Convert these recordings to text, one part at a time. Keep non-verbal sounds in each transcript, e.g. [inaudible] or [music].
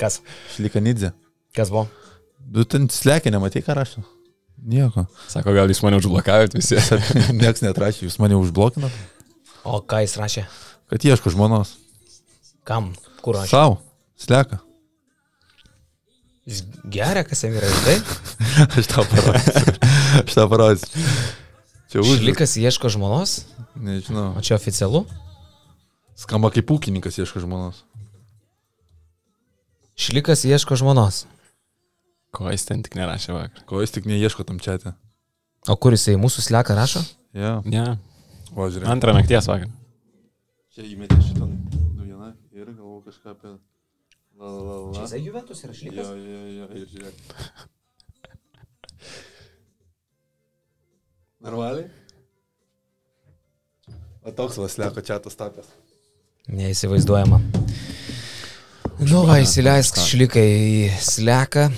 Kas? Šlikanidze. Kas buvo? Du ten slekia, nematai ką rašo. Nieko. Sako, gal jūs mane užblokavot visi. [laughs] Niekas netrašė, jūs mane užblokinat. O ką jis rašė? Kad ieško žmonos. Kam? Kur rašė? Sau. Sleka. Jis geria, kas jam yra, tai? [laughs] Aš tau parodysiu. Aš tau parodysiu. Čia už. Šlikas ieško žmonos, Nežinau. o čia oficialu? Skamba kaip ūkininkas ieško žmonos. Šlikas ieško žmonos. Ko jis ten tik nerašė vakar. Ko jis tik neieško tam čia. O kur jisai mūsų sleką rašo? Ja. Ne, O, žiūrėk. antrą nakties vakar. Čia įmetė šitą naujieną ir galvoju kažką apie... La, la, la, la. Juventus yra Jo, jo, jo, ir žiūrėk. [laughs] Normaliai? O toks vasleko čia tas tapęs. Neįsivaizduojama. Nu, va, įsileisk šlikai į sleką.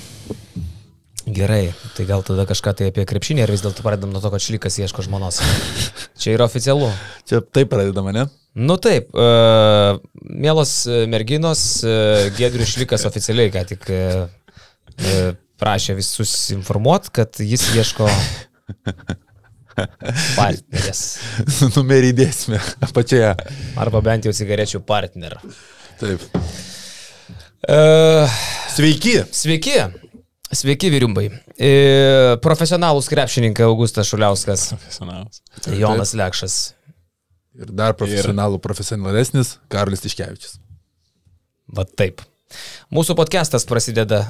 Gerai, tai gal tada kažką tai apie krepšinį ir vis dėlto pradedam nuo to, kad šlikas ieško žmonos. [laughs] Čia yra oficialu. Čia taip pradedama, ne? Nu taip, uh, mielos e, merginos, uh, Gedrius Šlikas oficialiai ką tik uh, prašė visus informuoti, kad jis ieško [laughs] partnerės. Numerį įdėsime apačioje. Arba bent jau cigarečių partner. Taip. Uh, Sveiki. sveiki. Sveiki, vyriumbai. E, profesionalūs krepšininkai Augustas Šuliauskas, Profesionalas. Jonas Lekšas. Ir dar profesionalų profesionalesnis Karolis Tiškevičius. Va taip. Mūsų podcastas prasideda.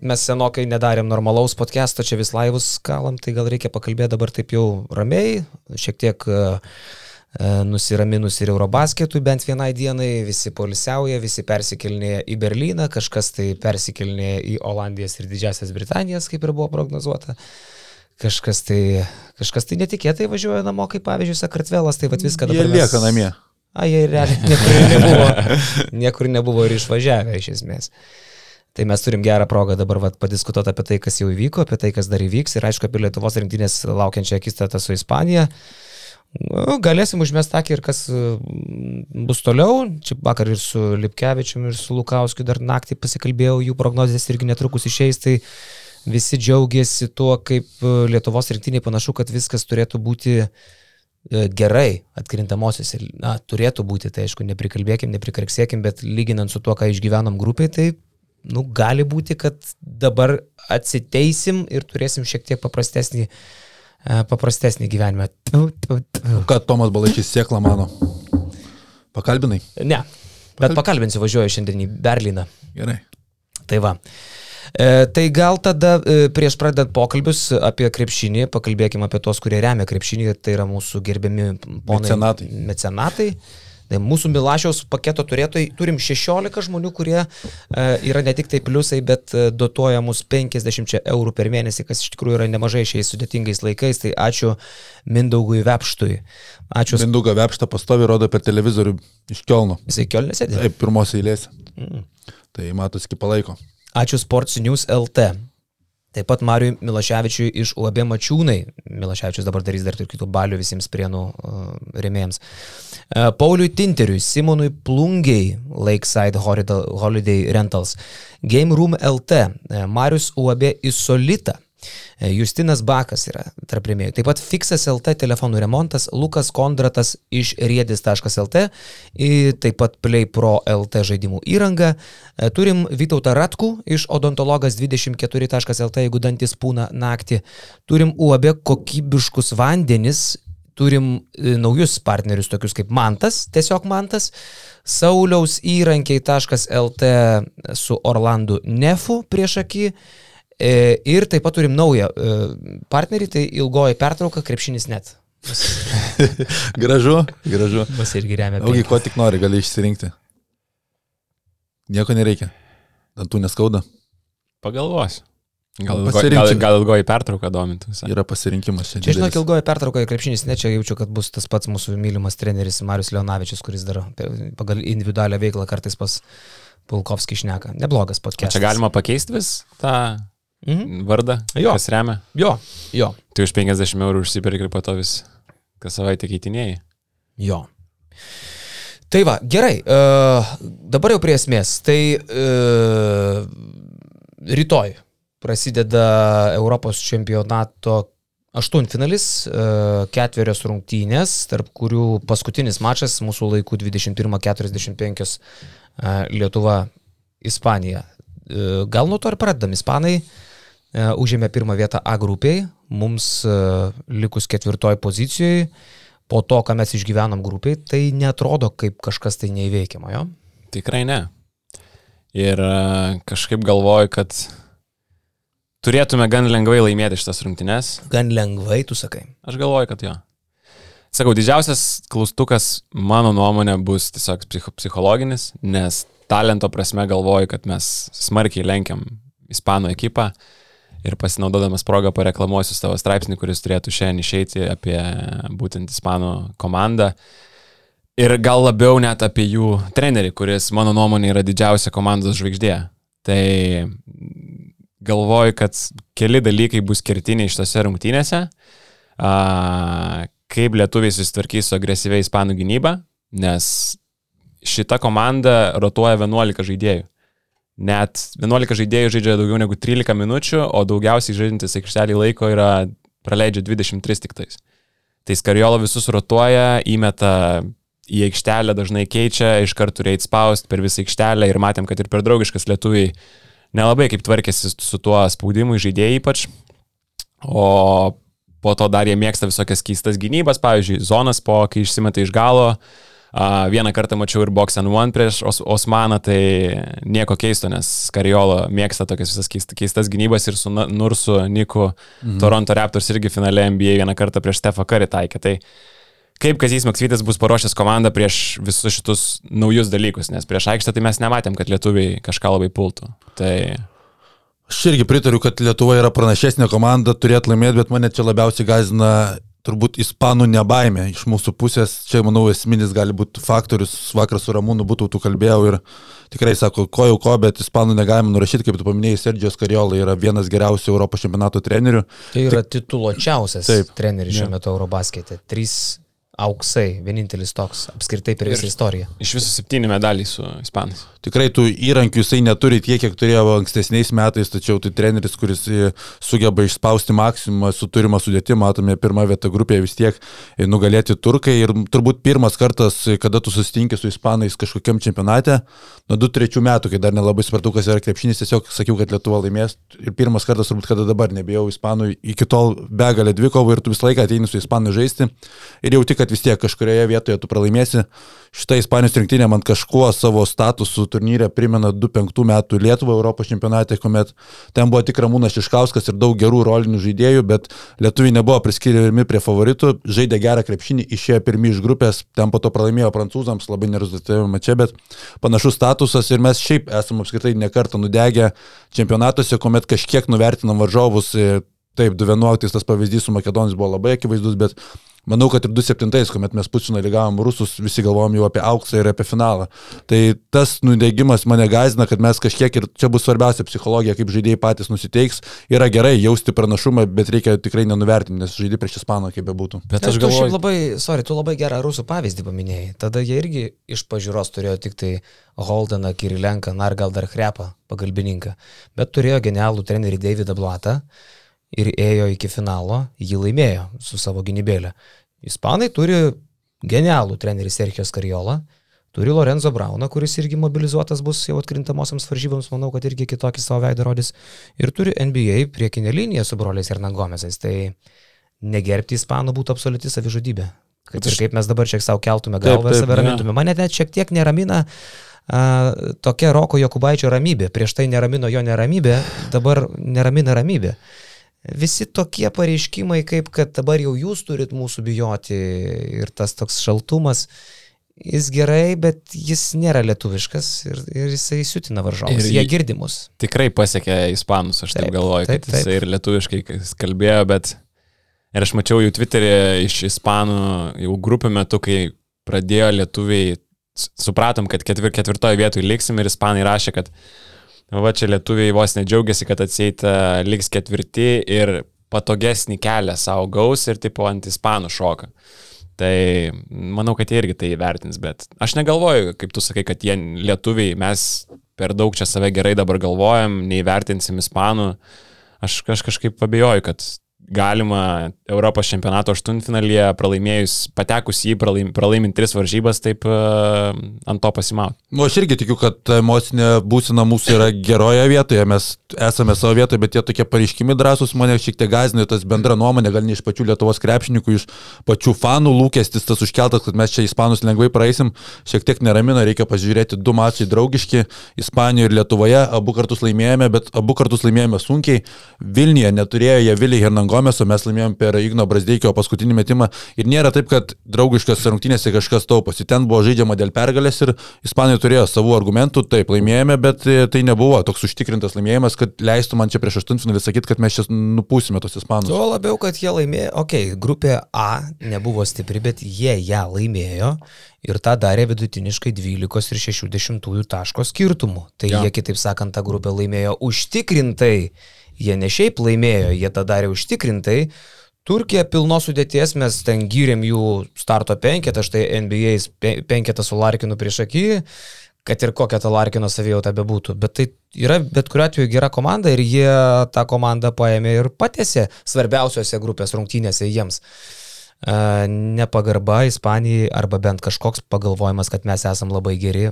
Mes senokai nedarėm normalaus podcast'o, čia vis laivus kalam, tai gal reikia pakalbėti dabar taip jau ramiai, šiek tiek e, nusiraminus ir Eurobasketui bent vienai dienai, visi polisiauja, visi persikelnėja į Berliną, kažkas tai persikelnėja į Olandijas ir Didžiasias Britanijas, kaip ir buvo prognozuota. Kažkas tai, kažkas tai netikėtai važiuoja namo, kaip pavyzdžiui, Sakartvelas, tai vad viską Jie dabar mes- lieka namie. A, jie realiai [laughs] niekur nebuvo, niekur nebuvo ir išvažiavę iš esmės. Tai mes turim gerą progą dabar vat, padiskutuoti apie tai, kas jau įvyko, apie tai, kas dar įvyks ir aišku apie Lietuvos rinktinės laukiančią akistatą su Ispanija. Nu, Galėsim užmest akį ir kas mm, bus toliau. Čia vakar ir su Lipkevičiumi, ir su Lukauskiu dar naktį pasikalbėjau, jų prognozijas irgi netrukus išeis. Tai visi džiaugiasi tuo, kaip e, Lietuvos rinktiniai panašu, kad viskas turėtų būti e, gerai atkrintamosiose. Na, turėtų būti, tai aišku, neprikalbėkim, neprikarksėkim, bet lyginant su tuo, ką išgyvenom grupiai, tai, nu, gali būti, kad dabar atsiteisim ir turėsim šiek tiek paprastesnį, e, paprastesnį gyvenimą. Tu, tu, tu. Ką Tomas Balaičys sėkla mano? Pakalbinai? Ne, bet pakalbinsiu, važiuoju šiandien į Berliną. Gerai. Tai va. E, tai gal tada e, prieš pradedant pokalbius apie krepšinį, pakalbėkime apie tos, kurie remia krepšinį, tai yra mūsų gerbiami ponai. Mecenatai. Mecenatai. Tai mūsų Milašiaus paketo turėtojai turim 16 žmonių, kurie e, yra ne tik tai pliusai, bet e, dotuoja mus 50 eurų per mėnesį, kas iš tikrųjų yra nemažai šiais sudėtingais laikais. Tai ačiū Mindaugui Vepštui. Ačiū. Minduga Vepšta pastovi rodo per televizorių iš Kielno. Jisai Kielnė sėdė. Taip, pirmos eilės. Mm. Tai matosi iki palaiko. Ačiū Sports News LT. Taip pat Mariui Milaševičiui iš UAB Mačiūnai. Milaševičius dabar darys dar ir kitų balių visiems prienų uh, rėmėjams. Uh, Pauliui Tinteriui, Simonui Plungiai, Lakeside Holiday, Rentals, Game Room LT, uh, Marius UAB Isolita. E, Justinas Bakas yra tarp rėmėjų. Taip pat Fixas LT telefonų remontas, Lukas Kondratas iš riedis.lt, taip pat Play Pro LT žaidimų įranga. E, Turim Vytautą Ratkų iš odontologas24.lt, jeigu dantis pūna naktį. Turim UAB kokybiškus vandenis, turim e, naujus partnerius, tokius kaip Mantas, tiesiog Mantas, Sauliaus įrankiai.lt su Orlandu Nefu prieš akį. E, Ir taip pat turim naują e, partnerį, tai ilgoji pertrauka, krepšinis net. [laughs] gražu, gražu. Mas irgi remia. Augi, ko tik nori, gali išsirinkti. Nieko nereikia. Dantų neskauda. Pagalvosiu. Gal, gal, gal ilgoji pertrauka domintų. visai. Yra pasirinkimas čia. Čia, žinok, ilgoji pertrauka ir krepšinis net čia jaučiu, kad bus tas pats mūsų mylimas treneris Marius Leonavičius, kuris dar pagal individualią veiklą kartais pas Pulkovskį išneka. Neblogas O podcastas. čia galima pakeisti vis tą Mhm. vardą, Jo. kas remia. Jo, jo, Tai už 50 eurų užsiperki ir po to vis kas savaitę keitinėjai. jo. Tai va, gerai, uh, dabar jau prie esmės. Tai uh, rytoj prasideda Europos čempionato aštuntfinalis, uh, ketverios rungtynės, tarp kurių paskutinis mačas mūsų laikų 21.45 uh, Lietuva, Ispanija. Uh, gal nuo to ir pradedam. Ispanai uh, užėmė pirmą vietą A grupiai, mums uh, likus ketvirtoj pozicijoje po to, ką mes išgyvenom grupiai, tai netrodo kaip kažkas tai neįveikiamo, jo? Tikrai ne. Ir e, kažkaip galvoju, kad turėtume gan lengvai laimėti šitas rungtynes. Gan lengvai, tu sakai. Aš galvoju, kad jo. Sakau, didžiausias klaustukas mano nuomonė bus tiesiog psich psichologinis, nes talento prasme galvoju, kad mes smarkiai lenkiam Ispanų ekipą. Uh, ir pasinaudodamas progą pareklamuosiu savo straipsnį, kuris turėtų šiandien išeiti apie būtent Ispanų komandą. Ir gal labiau net apie jų trenerį, kuris mano nuomonė yra didžiausia komandos žvaigždė. Tai galvoju, kad keli dalykai bus kertiniai šitose rungtynėse. Kaip lietuviai susitvarkys su agresyviai ispanų gynyba, nes šita komanda rotuoja 11 žaidėjų. Net 11 žaidėjų žaidžia daugiau negu 13 minučių, o daugiausiai žaidžiantis aikštelį laiko yra praleidžia 23 tik tais. Tai Skariolo visus rotuoja, įmeta į aikštelę, dažnai keičia, iš karto reikia spausti per visą aikštelę ir matėm, kad ir per draugiškas lietuviai nelabai kaip tvarkėsi su tuo spaudimu žaidėjai ypač. O po to dar jie mėgsta visokias keistas gynybas, pavyzdžiui, zonas po, kai išsimeta iš galo, uh, vieną kartą mačiau ir Box and One prieš Os Osmaną, tai nieko keisto, nes Kariolo mėgsta tokias visas keist, keistas gynybas ir su Nursu Niku mhm. Toronto Raptors irgi finale NBA vieną kartą prieš Stefą Karį taikė. Tai kaip Kazys Maksvytis bus paruošęs komandą prieš visus šitus naujus dalykus, nes prieš aikštę tai mes nematėm, kad lietuviai kažką labai pultų. Tai Aš irgi pritariu, kad Lietuva yra pranašesnė komanda, turėtų laimėti, bet mane čia labiausiai gazina turbūt ispanų nebaimė iš mūsų pusės. Čia, manau, esminis gali būti faktorius. Vakar su Ramūnu būtų tu kalbėjau ir tikrai sako, ko jau ko, bet ispanų negalima nurašyti, kaip tu paminėjai, Sergijos Kariola yra vienas geriausių Europos čempionato trenerių. Tai yra Tik... tituluočiausias treneris šiuo metu Eurobaskete. Trys auksai, vienintelis toks apskritai per visą istoriją. Iš visų septyni medaliai su ispanais. Tikrai tų įrankių jisai neturi tiek, kiek turėjo ankstesniais metais, tačiau tai treneris, kuris e, sugeba išspausti maksimumą su turima sudėti, matome pirmą vietą grupėje vis tiek e, nugalėti turkai ir turbūt pirmas kartas, e, kada tu susitinki su ispanais kažkokiam čempionate, nuo 2-3 metų, kai dar nelabai supratau, kas yra krepšinis, tiesiog sakiau, kad Lietuva laimės ir pirmas kartas turbūt, kada dabar nebijau ispanų, iki tol begalė dvikovų ir tu visą laiką ateini su ispanų žaisti ir jau tik, kad vis tiek kažkurioje vietoje tu pralaimėsi šitą Ispanijos rinktinę man kažkuo savo statusu turnyrė primena 2005 metų Lietuvą Europos čempionate, kuomet ten buvo tik Ramūnas Šiškauskas ir daug gerų rolinių žaidėjų, bet lietuviai nebuvo priskiriami prie favoritų, žaidė gerą krepšinį, išėjo pirmi iš grupės, ten po to pralaimėjo prancūzams, labai nerezultatyvame čia, bet panašus statusas ir mes šiaip esame apskritai nekartą nudegę čempionatuose, kuomet kažkiek nuvertinam varžovus. Taip, 2011 tas pavyzdys su Makedonijos buvo labai akivaizdus, bet Manau, kad ir 2-7, kuomet mes pusfinalį gavom rusus, visi galvojom jau apie auksą ir apie finalą. Tai tas nudėgymas mane gazina, kad mes kažkiek ir čia bus svarbiausia psichologija, kaip žaidėjai patys nusiteiks. Yra gerai jausti pranašumą, bet reikia tikrai nenuvertinti, nes žaidži prieš Ispaną, kaip bebūtų. Bet aš galvoju, labai, sorry, tu labai gerą rusų pavyzdį paminėjai. Tada jie irgi iš pažiūros turėjo tik tai Holdeną, Kirilenką, na ir gal dar Krepą, pagalbininką. Bet turėjo genialų trenerį Davidą Blatą ir ėjo iki finalo, jį laimėjo su savo gynybėlė. Ispanai turi genialų trenerį Sergijos Kariola, turi Lorenzo Brauną, kuris irgi mobilizuotas bus jau atkrintamosiams varžyboms, manau, kad irgi kitokį savo veidą rodys, ir turi NBA priekinę liniją su broliais Hernangomėsais. Tai negerbti Ispanų būtų absoliuti savižudybė. Kad ir kaip mes dabar čia savo keltume galvą save ramintume. Mane net šiek tiek neramina a, tokia Roko Jokubaičio ramybė. Prieš tai neramino jo neramybė, dabar neramina ramybė visi tokie pareiškimai, kaip kad dabar jau jūs turit mūsų bijoti ir tas toks šaltumas, jis gerai, bet jis nėra lietuviškas ir, ir jisai siutina varžovus. Ir jie girdimus. Tikrai pasiekė ispanus, aš taip, taip galvoju, taip, kad jisai taip. ir lietuviškai kalbėjo, bet ir aš mačiau jų Twitterį iš ispanų jau grupių metu, kai pradėjo lietuviai, supratom, kad ketvir, ketvirtoje vietoje liksim ir ispanai rašė, kad Va čia lietuviai vos nedžiaugiasi, kad atseit liks ketvirti ir patogesnį kelią savo gaus ir tipo ant ispanų šoka. Tai manau, kad jie irgi tai įvertins, bet aš negalvoju, kaip tu sakai, kad jie lietuviai, mes per daug čia save gerai dabar galvojam, neįvertinsim ispanų. Aš, aš kažkaip abejoju, kad galima Europos čempionato aštuntfinalyje pralaimėjus, patekus jį, pralaim, pralaimint tris varžybas, taip uh, ant to pasimauti. Nu, aš irgi tikiu, kad emocinė būsena mūsų yra geroje vietoje, mes esame savo vietoje, bet tie tokie pareiškimai drąsūs mane šiek tiek gazina, tas bendra nuomonė, gal ne iš pačių Lietuvos krepšininkų, iš pačių fanų lūkestis tas užkeltas, kad mes čia Ispanus lengvai praeisim, šiek tiek neramina, reikia pažiūrėti du mačiai draugiški, Ispanijoje ir Lietuvoje, abu kartus laimėjome, bet abu kartus laimėjome sunkiai, Vilniuje neturėjo jie Vili Hernangomeso, mes laimėjome per Igno Brasdeikio paskutinį metimą ir nėra taip, kad draugiškas rungtynėse kažkas tauposi, ten buvo žaidžiama dėl pergalės ir Ispanai turėjo savų argumentų, taip laimėjome, bet e, tai nebuvo toks užtikrintas laimėjimas, kad leistų man čia prieš aštuntfinalį sakyti, kad mes čia nupūsime tos ispanus. Tuo labiau, kad jie laimėjo, okei, okay, grupė A nebuvo stipri, bet jie ją laimėjo ir tą darė vidutiniškai 12 ir 60 taško skirtumų. Tai ja. jie, kitaip sakant, tą grupę laimėjo užtikrintai. Jie ne šiaip laimėjo, jie tą darė užtikrintai. Turkija pilnos sudėties, mes ten gyrėm jų starto penketą, štai NBA penketą su Larkinu prieš akį, kad ir kokia ta Larkino savijauta bebūtų. Bet tai yra bet kuriu atveju gera komanda ir jie tą komandą paėmė ir patėsi svarbiausiose grupės rungtynėse jiems. Nepagarba Ispanijai arba bent kažkoks pagalvojimas, kad mes esam labai geri,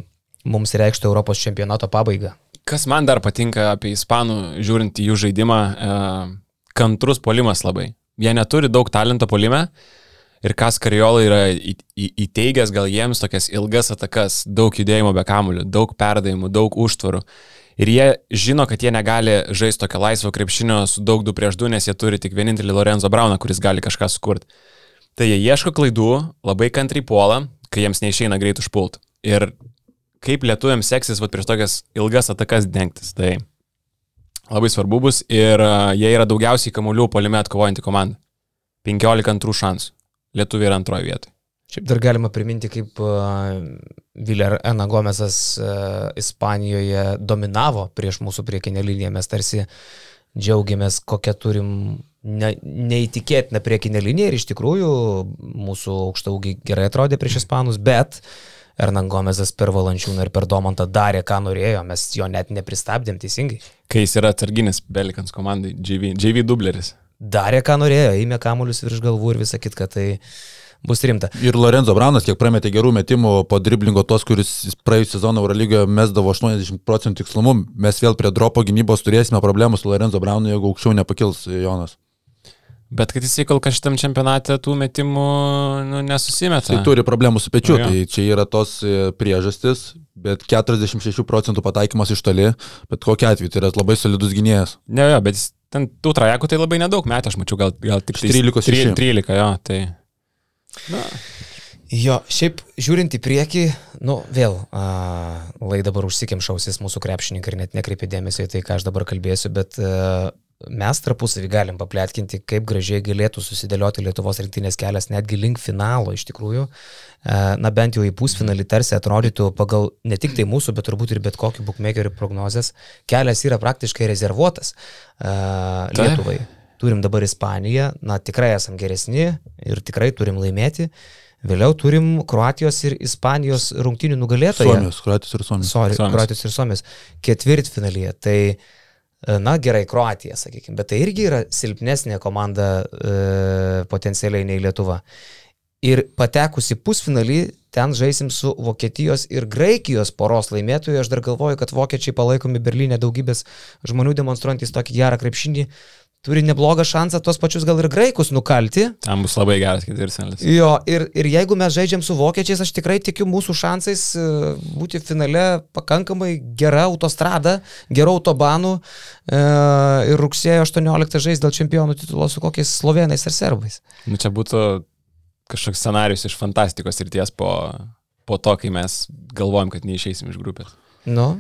mums reikštų Europos čempionato pabaigą. Kas man dar patinka apie Ispanų, žiūrint į jų žaidimą, kantrus polimas labai. Jie neturi daug talento polime, ir kas Kariola yra įteigęs gal jiems tokias ilgas atakas, daug judėjimo be kamuolių, daug perdavimų, daug užtvarų. Ir jie žino, kad jie negali žaisti tokio laisvo krepšinio su daug 2 prieš 2, nes jie turi tik vienintelį Lorenzo Brauną, kuris gali kažką sukurti. Tai jie ieško klaidų, labai kantriai puola, kai jiems neišeina greit užpult. Ir kaip lietuviams seksis vat, prieš tokias ilgas atakas dengtis. Tai labai svarbu bus ir jie yra daugiausiai kamuolių polime atkovojanti komanda. 15 antrų šansų. Lietuviai yra antroje vietoje. Šiaip dar galima priminti, kaip uh, Viler Ena Gomezas uh, Ispanijoje dominavo prieš mūsų priekinę liniją. Mes tarsi džiaugiamės, kokią turim ne, neįtikėtiną priekinę liniją ir iš tikrųjų mūsų aukštaugiai gerai atrodė prieš Ispanus, bet Ernan Gomezas per Valančiūną ir per Domantą darė, ką norėjo, mes jo net nepristabdėm teisingai. Kai jis yra atsarginis Belikans komandai, JV, JV dubleris darė, ką norėjo, įmė kamuolius virš galvų ir visą kitką. Tai bus rimta. Ir Lorenzo Braunas, kiek prametė gerų metimų po driblingo tos, kuris praėjusią sezoną Eurolygoje mesdavo 80 procentų tikslumu, mes vėl prie dropo gynybos turėsime problemų su Lorenzo Braunu, jeigu aukščiau nepakils Jonas. Bet kad jisai kol kas šitam čempionate tų metimų nu, nesusimeta. Tai turi problemų su pečiu, no, tai čia yra tos e, priežastis, bet 46 procentų pataikymas iš toli, bet kokia atveju tai yra labai solidus gynėjas. Ne, jo, bet jis ten tų trajekų tai labai nedaug metė, aš mačiau gal, gal tik 13. 13, 13, jo, tai. Na. Jo, šiaip žiūrint į priekį, nu vėl, a, lai dabar užsikimšausis mūsų krepšininkai ir net nekreipi dėmesio į tai, ką aš dabar kalbėsiu, bet a, mes tarpusavį galim paplėtkinti, kaip gražiai galėtų susidėlioti Lietuvos rinktinės kelias netgi link finalo iš tikrųjų. E, na bent jau į pusfinalį tarsi atrodytų pagal ne tik tai mūsų, bet turbūt ir bet kokį bookmakerių prognozes, kelias yra praktiškai rezervuotas uh, Lietuvai. Turim dabar Ispaniją, na tikrai esam geresni ir tikrai turim laimėti. Vėliau turim Kroatijos ir Ispanijos rungtinių nugalėtoją. Suomijos, Kroatijos ir Suomijos. Sorry, Suomijos. Kroatijos ir Suomijos. Ketvirtfinalyje. Tai uh, E, na gerai, Kroatija, sakykime, bet tai irgi yra silpnesnė komanda e, potencialiai nei Lietuva. Ir patekusi pusfinalį, ten žaisim su Vokietijos ir Graikijos poros laimėtojų. Aš dar galvoju, kad vokiečiai palaikomi Berlyne daugybės žmonių demonstruojantys tokį gerą krepšinį turi neblogą šansą tuos pačius gal ir graikus nukalti. Tam bus labai geras ketvirtfinalis. Jo, ir, ir jeigu mes žaidžiam su vokiečiais, aš tikrai tikiu mūsų šansais e, būti finale pakankamai gera autostrada, gerų autobanų e, ir rugsėjo 18 žais dėl čempionų titulo su kokiais slovenais ir serbais. Nu, čia būtų kažkoks scenarius iš fantastikos ir ties po, po to, kai mes galvojam, kad neišeisim iš grupės. Nu,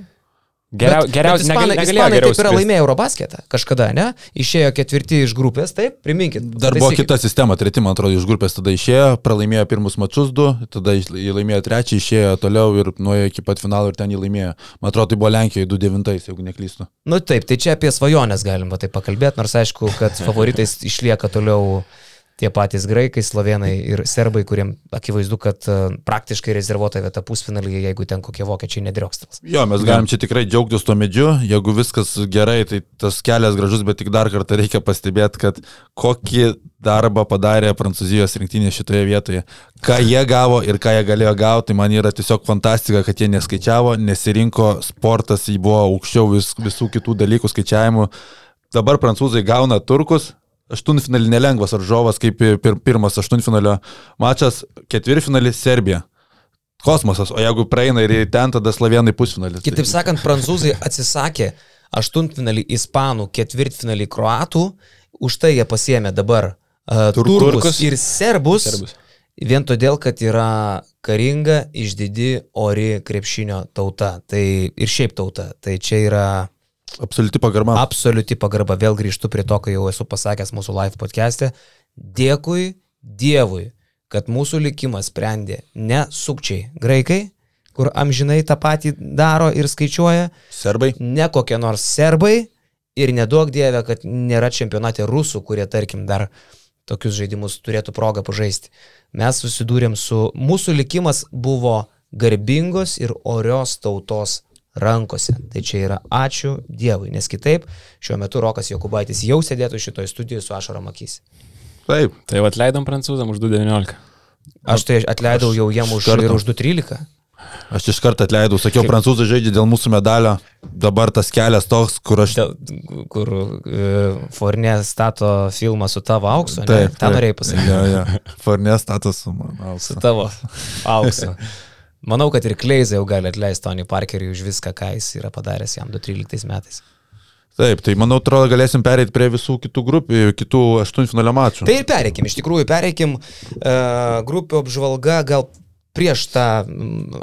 Geriau, geriausiai ispanai, ispanai taip yra laimėję Eurobasketą kažkada, ne? Išėjo ketvirti iš grupės, taip, priminkit. Dar buvo kita sistema, treti, man atrodo, iš grupės tada išėjo, pralaimėjo pirmus mačius du, tada jį laimėjo trečią, išėjo toliau ir nuėjo iki pat finalo ir ten jį laimėjo. Man atrodo, tai buvo Lenkijoje 2-9, jeigu neklystu. Nu taip, tai čia apie svajonės galima tai pakalbėti, nors aišku, kad favoritais išlieka toliau tie patys graikai, slovenai ir serbai, kuriem akivaizdu, kad e, praktiškai rezervuota vieta pusfinalyje, jeigu ten kokie vokiečiai nedriokstels. Jo, mes galim čia tikrai džiaugtis tuo medžiu, jeigu viskas gerai, tai tas kelias gražus, bet tik dar kartą reikia pastebėti, kad kokį darbą padarė Prancūzijos rinktinė šitoje vietoje. Ką jie gavo ir ką jie galėjo gauti, man yra tiesiog fantastika, kad jie neskaičiavo, nesirinko, sportas jį buvo aukščiau vis, visų kitų dalykų skaičiavimų. Dabar prancūzai gauna turkus, aštuntfinalį nelengvas varžovas, kaip pir, pirmas aštuntfinalio mačas, ketvirtfinalį Serbija. Kosmosas, o jeigu praeina ir ten, tada slovenai pusfinalis. Kitaip sakant, prancūzai atsisakė aštuntfinalį ispanų, ketvirtfinalį kroatų, už tai jie pasiemė dabar uh, turkus, turkus ir serbus, serbus. Vien todėl, kad yra karinga, išdidi, ori krepšinio tauta. Tai ir šiaip tauta. Tai čia yra Absoliuti pagarba. Absoliuti pagarba. Vėl grįžtu prie to, ką jau esu pasakęs mūsų live podcast'e. Dėkui Dievui, kad mūsų likimas sprendė ne sukčiai graikai, kur amžinai tą patį daro ir skaičiuoja. Serbai. Ne kokie nors serbai. Ir nedaug dievė, kad nėra čempionate rusų, kurie, tarkim, dar tokius žaidimus turėtų progą pažaisti. Mes susidūrėm su, mūsų likimas buvo garbingos ir orios tautos rankose. Tai čia yra ačiū Dievui, nes kitaip šiuo metu Rokas Jokubaitis jau sėdėtų šitoje studijoje su ašarom akys. Taip. Tai atleidom prancūzam už 2.19. Aš tai atleidau jau jiem už, ir už 2.13. Aš iš karto atleidau, sakiau, Kaip... prancūzai žaidžia dėl mūsų medalio, dabar tas kelias toks, kur aš... Dėl, kur uh, Fornė stato filmą su tavo auksu, taip, ne? Tą norėjai pasakyti. Ja, ja. Fornė stato su mano auksu. Su tavo auksu. [laughs] Manau, kad ir Kleizai jau gali atleisti Tony Parkerį už viską, ką jis yra padaręs jam 2013 metais. Taip, tai manau, atrodo, galėsim pereiti prie visų kitų grupių, kitų aštuntfinalio mačų. Tai ir pereikim, iš tikrųjų, pereikim uh, grupių apžvalga, gal prieš tą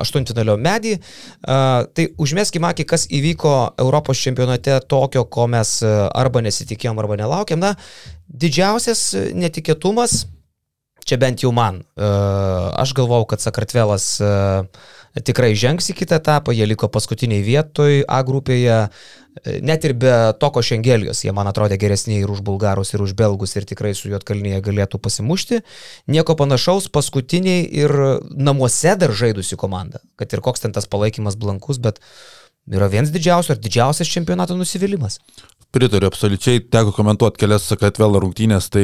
aštuntfinalio medį. Uh, tai užmėskim akį, kas įvyko Europos čempionate tokio, ko mes arba nesitikėjom, arba nelaukėm. Na, didžiausias netikėtumas Čia bent jau man. E, aš galvau, kad Sakartvelas e, tikrai žengs į kitą etapą, jie liko paskutiniai vietoj A grupėje, e, net ir be toko šengelijos, jie man atrodė geresni ir už bulgarus, ir už belgus, ir tikrai su juotkalnyje galėtų pasimušti. Nieko panašaus, paskutiniai ir namuose dar žaidusi komanda, kad ir koks ten tas palaikymas blankus, bet yra vienas didžiausių ar didžiausias čempionato nusivylimas. Pritariu, absoliučiai teko komentuoti kelias Sakartvelo rungtynės, tai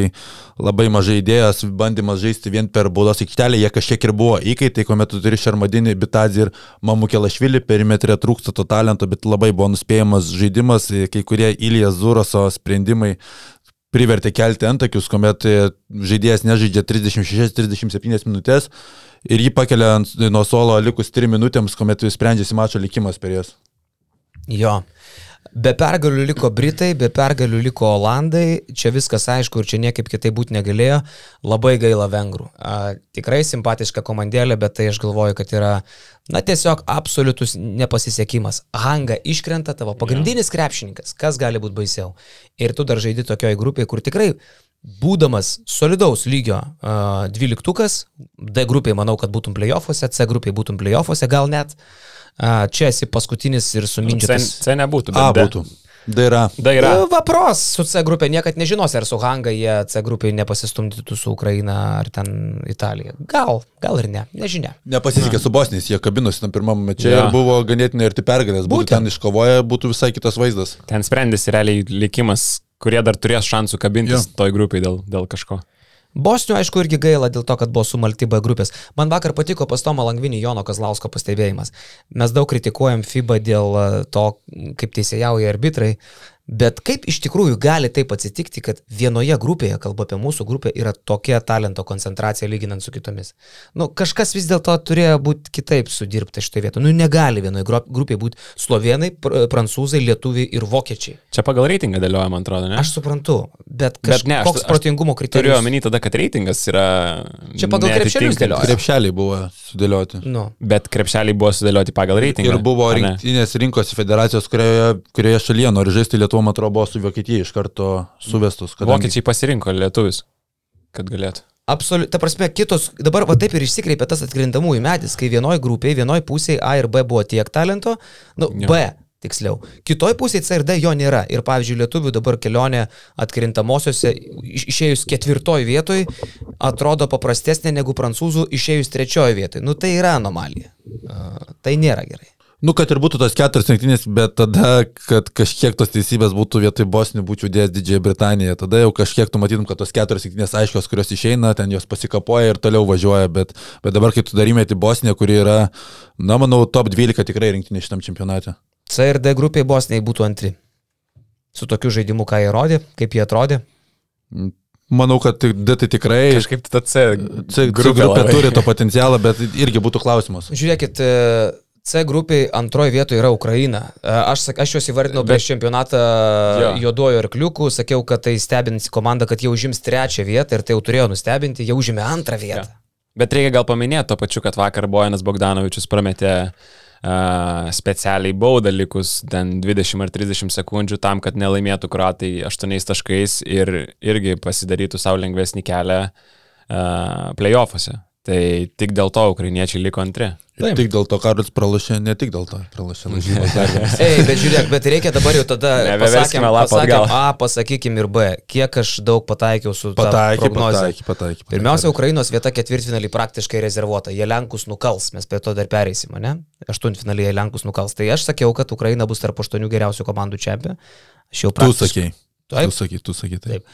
labai mažai idėjas, bandymas žaisti vien per baudos aikštelę, jie kažkiek ir buvo įkaitai, kuomet tu turi Šarmadinį, Bitazį ir Mamukelašvilį, perimetrė trūksta to talento, bet labai buvo nuspėjamas žaidimas, kai kurie Ilijas Zuroso sprendimai privertė kelti antakius, kuomet žaidėjas nežaidžia 36-37 minutės ir jį pakelia nuo solo likus 3 minutėms, kuomet sprendžiasi mačo likimas per jas. Jo. Be pergalių liko Britai, be pergalių liko Olandai, čia viskas aišku ir čia niekaip kitaip būti negalėjo, labai gaila vengrų. A, tikrai simpatiška komandėlė, bet tai aš galvoju, kad yra, na tiesiog absoliutus nepasisekimas. Hanga iškrenta tavo pagrindinis krepšininkas, kas gali būti baisiau. Ir tu dar žaidži tokioje grupėje, kur tikrai būdamas solidaus lygio uh, dvyliktukas, D grupiai manau, kad būtum playoffuose, C grupiai būtum playoffuose, gal net. Uh, čia esi paskutinis ir suminčias. C, C nebūtų, bet A būtų. Da yra. Da yra. Nu, vapros su C grupė, niekad nežinos, ar su Hanga jie C grupė nepasistumdytų su Ukraina ar ten Italija. Gal, gal ir ne, nežinia. Nepasisekė su Bosnijais, jie kabinosi tam pirmam mečiai ja. ir buvo ganėtinai arti pergalės. Būtų ten iškovoję, būtų visai kitas vaizdas. Ten sprendėsi realiai likimas, kurie dar turės šansų kabintis ja. toj grupiai dėl, dėl kažko. Bosnių, aišku, irgi gaila dėl to, kad buvo sumalti B grupės. Man vakar patiko pas Tomo Langvinį Jono Kazlausko pastebėjimas. Mes daug kritikuojam FIBA dėl to, kaip teisėjauja arbitrai, Bet kaip iš tikrųjų gali taip atsitikti, kad vienoje grupėje, kalba apie mūsų grupę, yra tokia talento koncentracija lyginant su kitomis? Nu, kažkas vis dėlto turėjo būti kitaip sudirbta šitoje vietoje. Nu, negali vienoje grupėje būti slovenai, pr prancūzai, lietuviai ir vokiečiai. Čia pagal reitingą dėlioja, man atrodo, ne? Aš suprantu, bet, kaž... bet ne, aš, koks protingumo kriterijus. Turiu omeny tada, kad reitingas yra... Čia pagal krepšelius dėlioja. Krepšeliai buvo sudėlioti. Nu. Bet krepšeliai buvo sudėlioti pagal reitingą. Ir buvo rinktinės rinkos federacijos, kurioje, kurioje šalyje nori žaisti Lietuvą Lietuva, man atrodo, buvo su Vokietija iš karto suvestus. Kadangi... Vokiečiai pasirinko lietuvis, kad galėtų. Absoliučiai, ta prasme, kitos, dabar va taip ir išsikreipė tas atkrintamųjų medis, kai vienoje grupėje, vienoje pusėje A ir B buvo tiek talento, nu, ja. B tiksliau. Kitoj pusėje CRD jo nėra. Ir pavyzdžiui, lietuvių dabar kelionė atkrintamosiose, iš- išėjus ketvirtoj vietoj, atrodo paprastesnė negu prancūzų išėjus trečioj vietoj. Nu tai yra anomalija. Tai nėra gerai. Nu, kad ir būtų tos keturios rinktinės, bet tada, kad kažkiek tos teisybės būtų vietoj Bosnių, būčiau dėjęs Didžiąją Britaniją. Tada jau kažkiek tu matytum, kad tos keturios rinktinės aiškios, kurios išeina, ten jos pasikapoja ir toliau važiuoja. Bet, bet dabar, kai tu darymėti Bosniją, kuri yra, na, manau, top 12 tikrai rinktinė šitam čempionate. CRD grupiai Bosniai būtų antri. Su tokiu žaidimu, ką jie rodė, kaip jie atrodė. Manau, kad D tai tikrai. Kažkaip ta C C grupė grupė turi to potencialą, bet irgi būtų klausimas. Žiūrėkit, e, C grupiai antroji vietoje yra Ukraina. E, Aš, aš juos įvardinau Bet- prieš čempionatą Jo. juodojo arkliukų, sakiau, kad tai stebins komanda, kad jie užims trečią vietą ir tai jau turėjo nustebinti, jie užėmė antrą vietą. Bet reikia gal paminėti to pačiu, kad vakar Bojanas Bogdanovičius prametė uh, specialiai baudą likus ten 20 ar 30 sekundžių tam, kad nelaimėtų kruatai 8 taškais ir irgi pasidarytų savo lengvesnį kelią playoffuose. Tai tik dėl to ukrainiečiai liko antri. Ir tik dėl to Karolis pralašė, ne tik dėl to pralašė lažybas dar vienas. Ei, bet žiūrėk, bet reikia dabar jau tada pasakėm, pasakėm. A, pasakykim ir B. Kiek aš daug pataikiau su ta Pataikė, prognoze. pataikė, pataikė. Pirmiausia, Ukrainos vieta ketvirtfinalį praktiškai rezervuota. Jie Lenkus nukals, mes prie to dar pereisim, ne? Aštuntfinalį jie Lenkus nukals. Tai aš sakiau, kad Ukraina bus tarp aštuonių geriausių komandų čempionų. Aš jau Tu praktiškai. sakei. Taip. Tu sakei, tu sakei. Taip.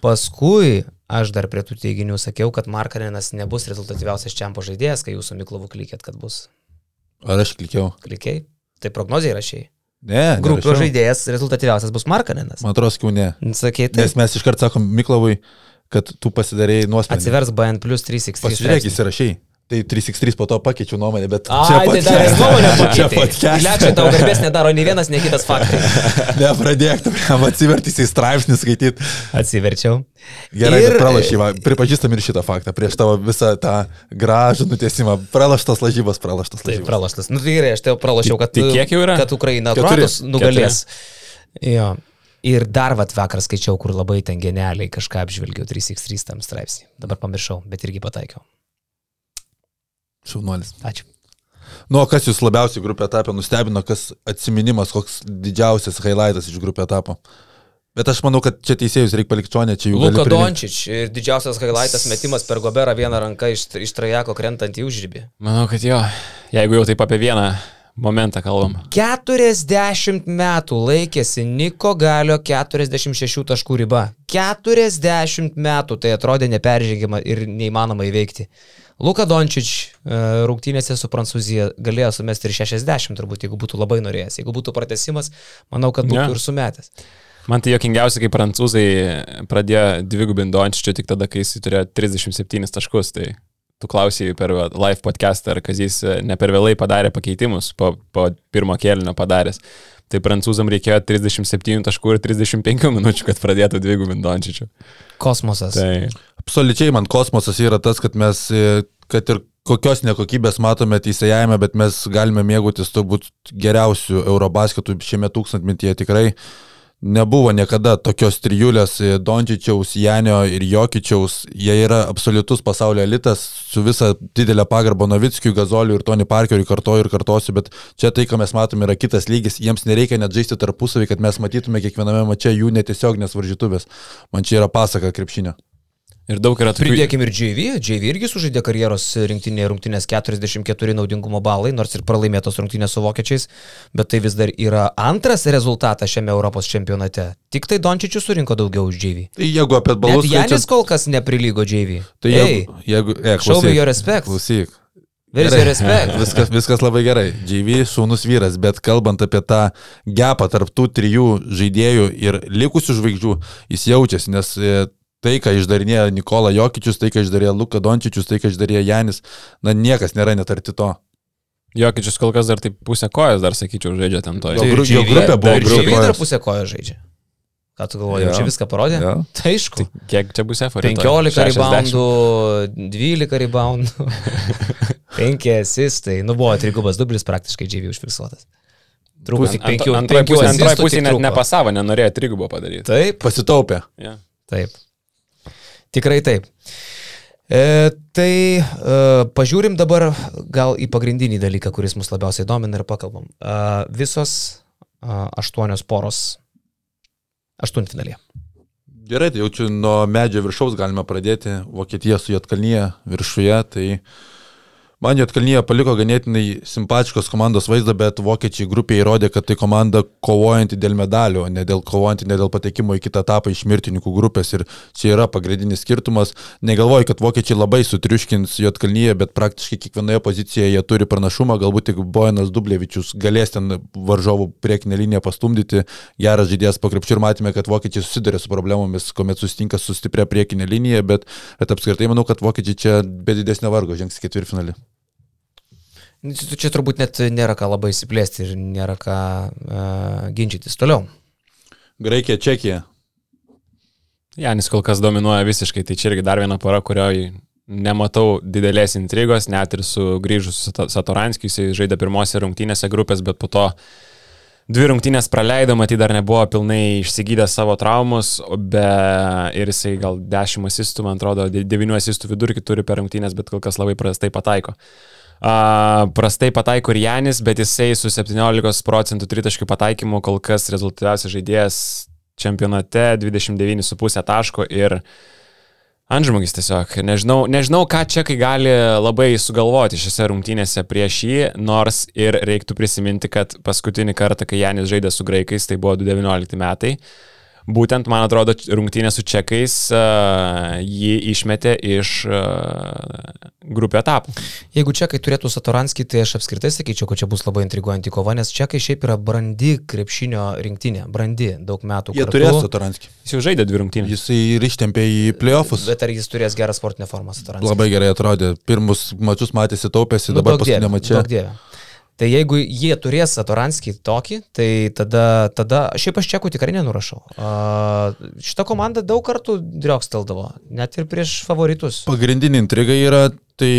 Paskui aš dar prie tų teiginių sakiau, kad Markarinas nebus rezultatyviausias čempio žaidėjas, kai jūsų Miklovų klikėt, kad bus Ar aš klikiau? klikiai. Tai prognozija rašiai. Ne. Grupio žaidėjas rezultatyviausias bus Markarinas. Man atrodo, sakiau ne. Sakei, tai Nes mes iškart sakom Miklavui, kad tu pasidarėjai nuosprendį. atsivers BN plus 363. Pasižiūrėk, įsirašiai. Tai 363 po to pakeičiau nuomonę, bet... Ai, tai dar ir nuomonę [laughs] Čia pakeitei. podcast. Lečiai tau garbės nedaro nei vienas, nei kitas faktai. [laughs] Nepradėk, tu jam atsivertys į straipsnį skaityti. Atsiverčiau. Gerai, Ir- pralašyva. Pripažįstam ir šitą faktą. Prieš tavo visą tą gražų nutiesimą. Pralaštas lažybos, pralaštas Tai lažybos. pralaštas. Nu tai gerai, aš tai jau pralašiau, kad, Tai kiek jau yra? kad Ukraina Keturi. Kroatus nugalės. Jo. Ir dar vat vakar skaičiau, kur labai ten genialiai kažką apžvelgiau 363 tam straipsnį. Dabar pamiršau, bet irgi pataikiau. Šaunuolis. Ačiū. Nu, o kas jūs labiausiai grupė etapė nustebino, kas atsiminimas, koks didžiausias highlightas iš grupė etapo? Bet aš manau, kad čia teisėjus reikia palikti čionę, čia jų Luka. Dončič ir didžiausias highlightas metimas per Goberą vieną ranką iš, iš trajako krentant į užrybį. Manau, kad jo. Jeigu jau taip apie vieną momentą kalbam. 40 metų laikėsi Niko Galio 46 taškų riba. 40 metų tai atrodė neperžengiama ir neįmanoma įveikti. Luka Dončič e, rungtynėse su Prancūzija galėjo sumesti ir 60 turbūt, jeigu būtų labai norėjęs. Jeigu būtų pratesimas, manau, kad būtų Ne. ir sumetęs. Man tai jokingiausia, kai prancūzai pradėjo dvigubinti Dončičių tik tada, kai jis turėjo 37 taškus. Tai tu klausai per live podcast, ar Kazys ne per vėlai padarė pakeitimus po, po pirmo kėlinio padaręs. Tai prancūzam reikėjo 37 taškų ir 35 minučių, kad pradėtų dvigubinti Dončičių. Kosmosas. Tai Absoliučiai man kosmosas yra tas, kad mes, e, kad ir kokios nekokybės matome teisėjame, bet mes galime mėgautis turbūt geriausių Eurobasketų šiame tūkstantmetyje tikrai. Nebuvo niekada tokios trijulės e, Dončičiaus, Janio ir Jokičiaus. Jie yra absoliutus pasaulio elitas su visa didelė pagarba Novickiui, Gazoliui ir Tony Parkeriui kartoju ir kartosiu, bet čia tai, ką mes matome, yra kitas lygis. Jiems nereikia net žaisti tarpusavį, kad mes matytume kiekviename mače jų netiesioginės varžytuvės. Man čia yra pasaka krepšinio. Ir daug yra tokių... Pridėkim ir JV. JV irgi sužaidė karjeros rinktinėje rungtynės 44 naudingumo balai, nors ir pralaimėtos rungtynės su vokiečiais, bet tai vis dar yra antras rezultatas šiame Europos čempionate. Tik tai Dončičius surinko daugiau už JV. Tai jeigu apie balus Janis kol kas neprilygo JV. Tai Ei, jeigu, jeigu e, show me klausyk, your respect. klausyk. Viskas, viskas labai gerai. JV šaunus vyras, bet kalbant apie tą gapą tarp tų trijų žaidėjų ir likusių žvaigždžių, jis jaučiasi, nes e, tai, ką išdarinėjo Nikola Jokičius, tai, ką išdarė Luka Dončičius, tai, ką išdarė Janis, na niekas nėra net arti to. Jokičius kol kas dar taip pusę kojas, dar sakyčiau, žaidžia ten to. Jo, Tai gru- jo grupė buvo grupė. JV dar pusę kojo žaidžia. Ką tu galvoji, jau čia viską parodė? Jo. Tai aišku. Kiek čia bus efo? 15 reboundų, 12 reboundų, [laughs] 5 asistai. Nu buvo trigubas dublis praktiškai JV užfiksuotas. Trūko tik 5 Antroji pusė, antroji pusė net nepasavo, nenorėjo trigubo padaryti. Taip, Pasitaupė. Yeah. taip. Tikrai taip. E, tai e, pažiūrim dabar gal į pagrindinį dalyką, kuris mus labiausiai domina ir pakalbam. E, visos a, aštuonios poros aštuntfinalėje. Gerai, tai jaučiu nuo medžio viršaus galime pradėti. Vokietija su Jotkalnyje viršuje, tai Man Jotkalnyje paliko ganėtinai simpatiškos komandos vaizdą, bet vokiečiai grupėje įrodė, kad tai komanda kovojanti dėl medalių, ne dėl kovojanti, ne dėl patekimo į kitą etapą iš mirtininkų grupės. Ir čia yra pagrindinis skirtumas. Negalvoju, kad vokiečiai labai sutriuškins Jotkalnyje, bet praktiškai kiekvienoje pozicijoje jie turi pranašumą. Galbūt tik Bojanas Dublevičius galės ten varžovų priekinę liniją pastumdyti. Geras žaidėjas po krepšių ir matėme, kad vokiečiai susiduria su problemomis, kuomet susitinka su stipria priekinė linija, bet, bet apskritai manau, kad vokiečiai čia be didesnio vargo žengs ketvirtfinalį. Čia turbūt net nėra ką labai įsiplėsti ir nėra ką uh, ginčytis toliau. Graikija, Čekija. Janis kol kas dominuoja visiškai, tai čia irgi dar viena pora, kurioje nematau didelės intrigos, net ir su grįžus Satoranskiu, jis žaidė pirmose rungtynėse grupės, bet po to dvi rungtynės praleido, matyt, dar nebuvo pilnai išsigydęs savo traumus, be ir jisai gal 10 asistų, man atrodo, 9 asistų vidurkį turi per rungtynės, bet kol kas labai prastai pataiko. Uh, prastai pataiko ir Janis, bet jisai su 17 procentų tritaškių pataikymu kol kas rezultatyviausias žaidėjas čempionate 29,5 taško ir Antžmogis tiesiog. Nežinau, nežinau, ką čekai gali labai sugalvoti šiose rungtynėse prieš jį, nors ir reiktų prisiminti, kad paskutinį kartą, kai Janis žaidė su graikais, tai buvo 2019 metai. Būtent, man atrodo, rungtynė su čekais uh, jį išmetė iš uh, grupio etapų. Jeigu čekai turėtų Satoranskį, tai aš apskritai sakyčiau, kad čia bus labai intriguojanti kova, nes čekai šiaip yra brandi krepšinio rinktinė, brandi daug metų. Jie kartu. turės Satoranskį. Jis jau žaidė dvi rungtynės. Jis ir ištempė į playoffus. Bet ar jis turės gerą sportinę formą Satoranskį? Labai gerai atrodė. Pirmus mačius matėsi taupėsi, nu, dabar paskutinė mačia. Tai jeigu jie turės Satoranskį tokį, tai tada, tada šiaip aš čekų tikrai nenurašau. Uh, šita komanda daug kartų drioksteldavo, net ir prieš favoritus. Pagrindinė intriga yra tai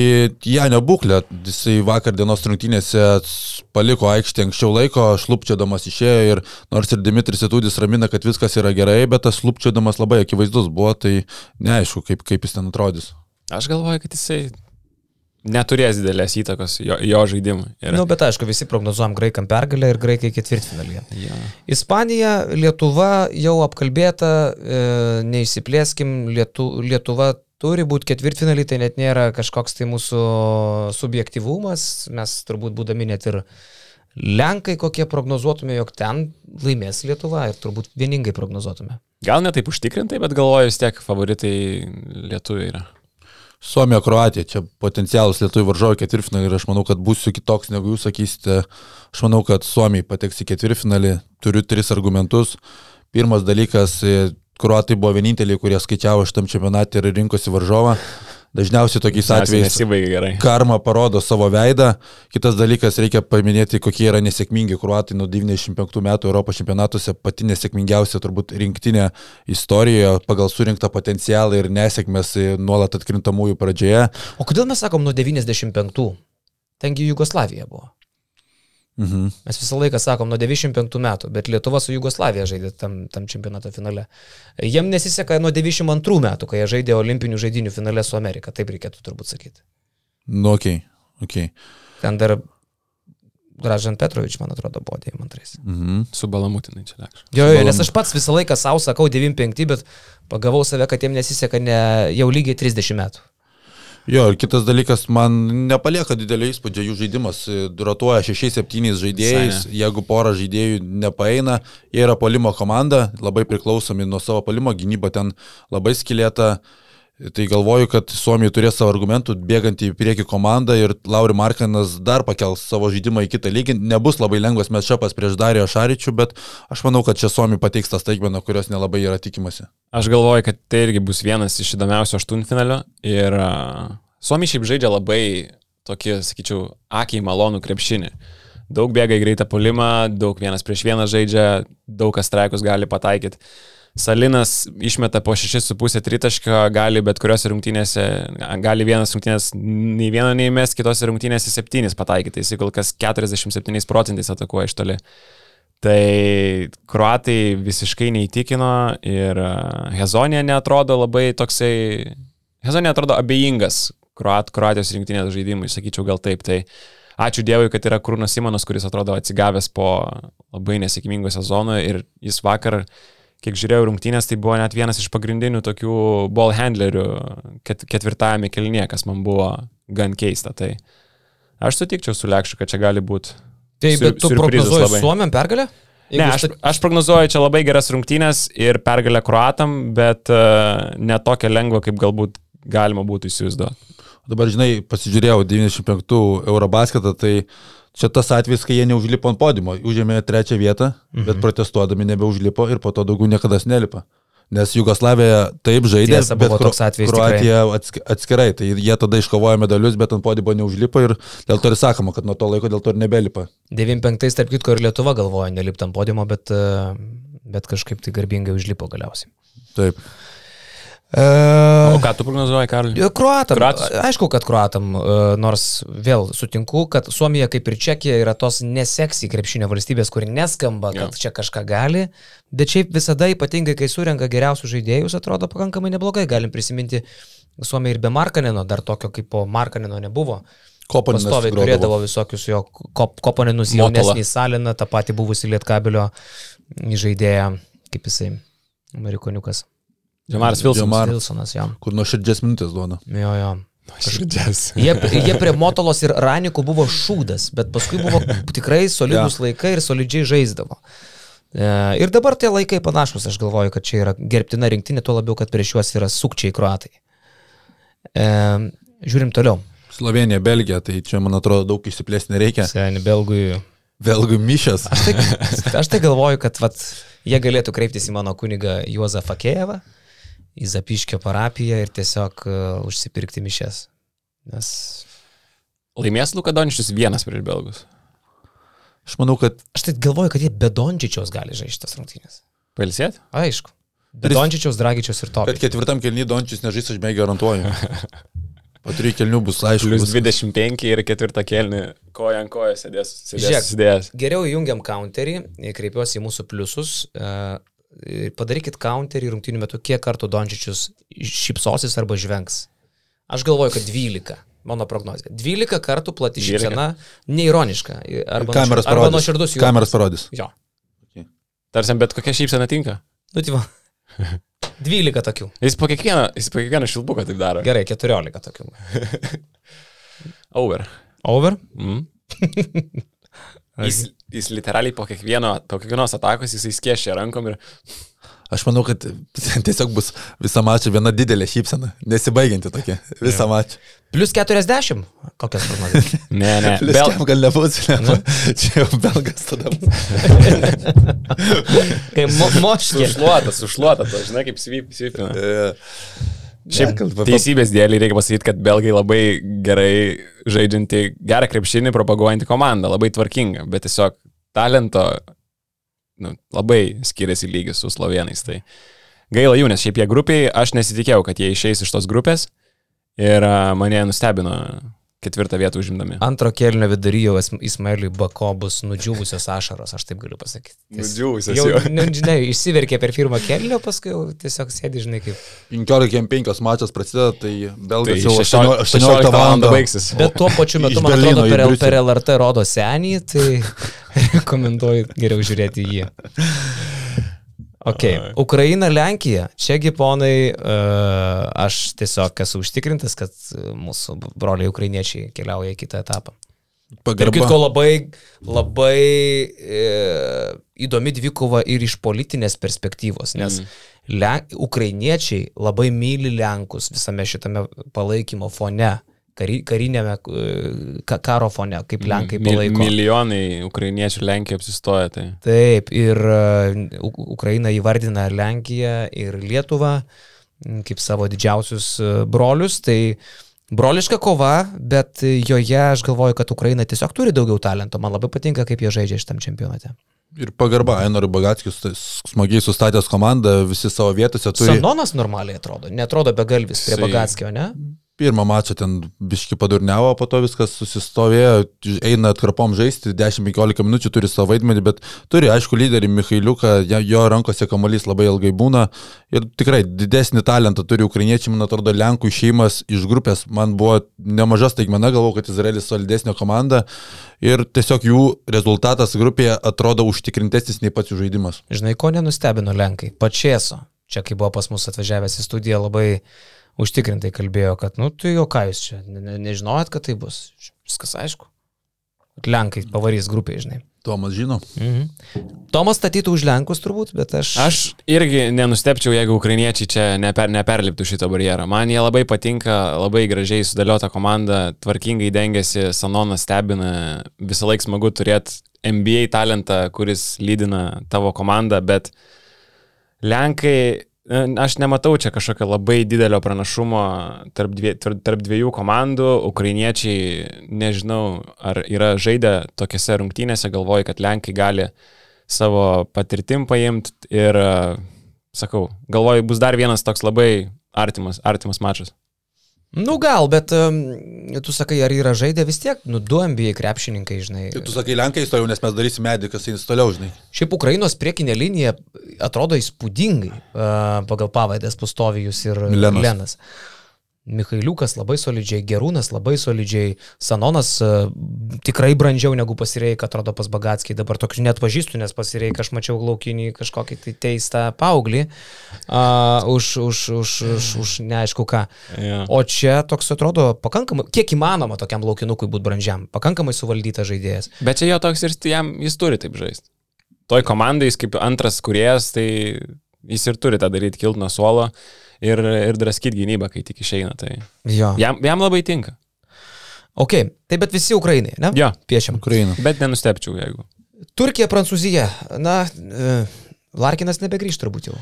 Janio būklė. Jisai vakar dienos rungtynėse paliko aikštę anksčiau laiko, šlupčiodamas išėjo ir nors ir Dimitris Etudis ramina, kad viskas yra gerai, bet tas šlupčiodamas labai akivaizdus buvo, tai neaišku, kaip, kaip jis ten atrodys. Aš galvoju, kad jisai neturės didelės įtakos jo, jo žaidimui. Na, nu, bet aišku, visi prognozuojam graikam pergalę ir graikai ketvirtfinalyje. Ja. Ispanija, Lietuva jau apkalbėta, e, neįsiplėskim, Lietu, Lietuva turi būti ketvirtfinaliai, tai net nėra kažkoks tai mūsų subjektivumas, mes turbūt būdami net ir Lenkai kokie prognozuotume, jog ten laimės Lietuva ir turbūt vieningai prognozuotume. Gal ne taip užtikrintai, bet galvoju vis tiek favoritai lietuviai yra. Suomija, Kroatija, čia potencialus lietuvių varžovai ketvirtfinalį ir aš manau, kad būsiu kitoks negu jūs sakysite. Aš manau, kad Suomija pateks į ketvirtfinalį. Turiu tris argumentus. Pirmas dalykas, Kroatai buvo vieninteliai, kurie skaičiavo šitam čempionatui ir rinkosi varžovą. Dažniausiai tokiais atvejais. Karma parodo savo veidą. Kitas dalykas, reikia paminėti, kokie yra nesėkmingi kruatai nuo 95 metų Europos čempionatuose, pati nesėkmingiausia turbūt rinktinė istorijoje pagal surinktą potencialą ir nesėkmės nuolat atkrintamųjų pradžioje. O kodėl mes sakom nuo 95? Tengi Jugoslavija buvo. Mhm. Mes visą laiką sakom nuo 95 metų, bet Lietuva su Jugoslavija žaidė tam, tam čempionato finale. Jiem nesiseka nuo 92 metų, kai jie žaidė olimpinių žaidinių finale su Amerika, taip reikėtų turbūt sakyti. Nu, ok, ok. Ten dar Dražan Petrovič, man atrodo, buvo 92. Mhm. Su Balamutinai čia lėkščiai. Jo, jo, nes aš pats visą laiką savo sakau 95, bet pagavau save, kad jiem nesiseka ne, jau lygiai 30 metų. Jo, ir kitas dalykas, man nepalieka didelio įspūdžio jų žaidimas. Rotuoja 6-7 žaidėjais, Sai, jeigu pora žaidėjų nepaeina, jie yra polimo komanda, labai priklausomi nuo savo polimo, gynyba ten labai skilėta. Tai galvoju, kad Suomija turės savo argumentų, bėgant į priekį komandą ir Lauri Markanas dar pakels savo žaidimą į kitą lygį. Nebus labai lengvas mečapas prieš Darijo Šaričių, bet aš manau, kad čia Suomija pateiks tą staigmeną, kurios nelabai yra tikimasi. Aš galvoju, kad tai irgi bus vienas iš įdomiausių aštuntfinalio ir Suomija šiaip žaidžia labai tokį, sakyčiau, akiai malonų krepšinį. Daug bėga į greitą polimą, daug vienas prieš vieną žaidžia, daug kas straikus gali pataikyti. Salinas išmeta po 6,5 tritaškio, gali bet kuriuose rungtynėse, gali vienas rungtynės nei vieno neįmės, kitose rungtynėse 7 pataikyti, jis kol kas 47 procentais atakuoja iš toli. Tai kruatai visiškai neįtikino ir e, Hezonė netrodo labai toksai, Hezonė atrodo abejingas kruat, kruatijos rinktinės žaidimui, sakyčiau gal taip. Tai ačiū Dievui, kad yra Krūnas Simonas, kuris atrodo atsigavęs po labai nesėkmingo sezono ir jis vakar, kiek žiūrėjau rungtynės, tai buvo net vienas iš pagrindinių tokių ball handlerių ket, ketvirtajame kelnie, kas man buvo gan keista. Tai aš sutikčiau su Lekšu, kad čia gali būti. Tai bet tu prognozuoji Suomiam pergalę? Ne, aš, aš prognozuoju čia labai geras rungtynės ir pergalę kruatam, bet uh, ne tokia lengva, kaip galbūt galima būtų įsivaizduoti. Dabar, žinai, pasižiūrėjau 95 Eurobasketą, tai čia tas atvejis, kai jie neužlipo ant podimo, užėmė trečią vietą, mhm. bet protestuodami nebeužlipo ir po to daugiau niekada nelipa. Nes Jugoslavija taip žaidė, Tiesa, bet Kro Kroatija atskirai. Tai jie tada iškovojo medalius, bet ant podimo neužlipo ir dėl to ir sakoma, kad nuo to laiko dėl to ir nebelipa. 95, tarp kitko, ir Lietuva galvoja nelipti ant podimo, bet, bet kažkaip tai garbingai užlipo galiausiai. Taip. O ką tu prognozuoji, Karli? Kruatam. Kroatus. Aišku, kad kruatam, nors vėl sutinku, kad Suomija kaip ir Čekija yra tos neseksy krepšinio valstybės, kuri neskamba, kad ja. čia kažką gali, bet šiaip visada ypatingai, kai surenka geriausius žaidėjus, atrodo pakankamai neblogai. Galim prisiminti Suomiją ir be Markanino, dar tokio kaip po Markanino nebuvo. Kopaninas pastoviai turėdavo visokius jo kop, kopaninus jaunesnį saliną, tą patį buvusį lietkabelio žaidėją, kaip jisai, amerikoniukas. Džemaras Vilsonas. Džemar, Vilsonas, jo. kur nuo širdžies minutės duoda. Jo, jo. Širdės. Jie, jie prie Motolos ir Ranikų buvo šūdas, bet paskui buvo [laughs] tikrai solidus ja. laikai ir solidžiai žaisdavo. E, ir dabar tie laikai panašus, aš galvoju, kad čia yra gerbtina rinktinė, tuo labiau, kad prieš juos yra sukčiai kruatai. E, žiūrim toliau. Slovenija, Belgija, tai čia, man atrodo, daug išsiplėsti nereikia. Seniai, belgui. Belgui mišęs. Aš tai, [laughs] aš tai galvoju, kad vat, jie galėtų kreiptis į mano kunigą Juozą Fakėjevą į Zapiškio parapiją ir tiesiog uh, užsipirkti mišes. Nes... Laimės Lukadončius vienas prieš belgus. Aš manau, kad... Aš tai galvoju, kad jie be Dončičiaus gali žaisti tas rungtynės. Pailsėt? Aišku. Be Dončičiaus, Dragičiaus ir to. Bet ketvirtam kelnį Dončičius nežais, aš beveik garantuoju. Po trijų kelnių bus aišku. Plius 25 ir ketvirtą kelnį koja ant koja sėdės. sėdės Žiūrėk, sėdės. Geriau įjungiam counterį, kreipiuosi į mūsų pliusus. Padarykit counterį rungtynių metu, kiek kartų Dončičius šypsosis arba žvengs. Aš galvoju, kad 12. Mano prognozija. 12 kartų plati šypsena, neironiška. Arba, kameras arba nuoširdus. Kameras parodys. Jo. Okay. Tarsi bet kokia šypsena tinka. Nu, tai va. [laughs] 12 tokių. Jis po kiekvieną, jis po kiekvieną šilbuką taip daro. Gerai, 14 tokių. [laughs] Over. Over? Mm. [laughs] Jis, jis literaliai po, kiekvieno, po kiekvienos atakos jisai skiešia rankom ir... Aš manau, kad [laughs] tiesiog bus visą mačą viena didelė šypsena, nesibaigianti tokia, visą mačą. Plius 40, kokias prognozijas? [laughs] ne, ne. Bel... gal nebus, ne. [laughs] čia jau belgas tada. Kai mo moškė. Sušluotas, sušluotas, žinai, kaip svipina. Šiaip teisybės dėlį reikia pasakyti, kad belgai labai gerai žaidžianti gerą krepšinį, propaguojanti komandą, labai tvarkinga, bet tiesiog talento nu, labai skiriasi lygis su slovenais. Tai gaila jų, nes šiaip jie grupiai, aš nesitikėjau, kad jie išeis iš tos grupės ir mane nustebino ketvirtą vietą užimdami. Antro kelnio vidury jau Ismailiui Bako bus nudžiūvusios ašaros, aš taip galiu pasakyti. Nudžiūvusios. Jau, ne, žinai, išsiverkė per pirmą kelnio, paskui jau tiesiog sėdi, žinai, kaip. 15-5 mačas prasideda, tai belgas tai jau 18, 18 val. baigsis. Bet tuo pačiu metu, man atrodo, per, per LRT rodo senį, tai [laughs] rekomenduoju geriau žiūrėti jį. Ok, Ukraina, Lenkija. Čiagi, ponai, uh, aš tiesiog esu užtikrintas, kad mūsų broliai ukrainiečiai keliauja į kitą etapą. Pagarba. Ir kitko labai, labai e, įdomi dvikova ir iš politinės perspektyvos, nes mm. Le, ukrainiečiai labai myli Lenkus visame šitame palaikymo fone kari, karinėme ka, karo fone, kaip Lenkai palaiko. Mil, milijonai ukrainiečių Lenkijoje apsistoja. Tai. Taip, ir uh, Ukraina įvardina Lenkiją ir Lietuvą kaip savo didžiausius uh, brolius. Tai broliška kova, bet joje aš galvoju, kad Ukraina tiesiog turi daugiau talento. Man labai patinka, kaip jie žaidžia šitam čempionate. Ir pagarba, Ainorui Bagatskis smagiai sustatęs komandą, visi savo vietose turi. Sanonas normaliai atrodo, netrodo begalvis prie Bagatskio, ne? Pirmą mačą ten biški padurniavo, po to viskas susistovėjo, eina atkarpom žaisti, 10-15 minučių turi savo vaidmenį, bet turi aišku lyderį Mikhailiuką, jo- rankose kamuolys labai ilgai būna ir tikrai didesnį talentą turi ukrainiečiai, man atrodo, Lenkų išėjimas iš grupės, man buvo nemaža staigmena, galvau, kad Izraelis solidesnė komanda ir tiesiog jų rezultatas grupėje atrodo užtikrintesnis nei pats jų žaidimas. Žinai, ko nenustebino Lenkai? Pačieso. Čia, kai buvo pas mus atvažiavęs į studiją, labai užtikrintai kalbėjo, kad, nu, tu jo ką jūs čia, ne, ne, nežinojot, kad tai bus. Viskas aišku. Lenkai pavarys grupiai, žinai. Tomas žino. Mhm. Tomas statytų už Lenkus turbūt, bet aš... Aš irgi nenustepčiau, jeigu ukrainiečiai čia neper, neperliptų šito barjerą. Man jie labai patinka, labai gražiai sudėliota komanda, tvarkingai dengiasi, Sanonas stebina, visą laiką smagu turėti NBA talentą, kuris lydina tavo komandą, bet Lenkai, aš nematau čia kažkokio labai didelio pranašumo tarp, dvie, tarp dviejų komandų. Ukrainiečiai, nežinau, ar yra žaidę tokiuose rungtynėse, galvoju, kad Lenkai gali savo patirtim paimti ir, e, sakau, galvoju, bus dar vienas toks labai artimas, artimas mačas. Nu gal, bet um, tu sakai, ar yra žaidę vis tiek, nu, du NBA krepšininkai, žinai. Ir tu sakai, Lenkai toliau, nes mes darysime medį, kas eins toliau, žinai. Šiaip Ukrainos priekinė linija atrodo įspūdingai uh, pagal pavaidas Pustovijus ir Lenas. Lenas. Mikhailiukas labai solidžiai, Gerūnas labai solidžiai, Sanonas uh, tikrai brandžiau negu pasireika, atrodo pas Bagatskį, dabar tokių net pažįstu, nes pasireika aš mačiau laukinį kažkokį tai teistą paauglį uh, už, už, už, už, už neaišku ką. Ja. O čia toks atrodo pakankamai, kiek įmanoma tokiam laukinukui būti brandžiam, pakankamai suvaldytas žaidėjas. Bet čia jo toks ir jam, jis turi taip žaisti. Toj komandai jis kaip antras kuriejas, tai jis ir turi tą daryti, kilt nuo suolo ir, ir draskyti gynybą, kai tik išeina. Tai Jo. jam, jam labai tinka. Ok, tai bet visi Ukrainai, ne? Jo. Piešiam. Ukraina. Bet nenustepčiau, jeigu. Turkija, Prancūzija. Na, e, Larkinas nebegrįž turbūt jau.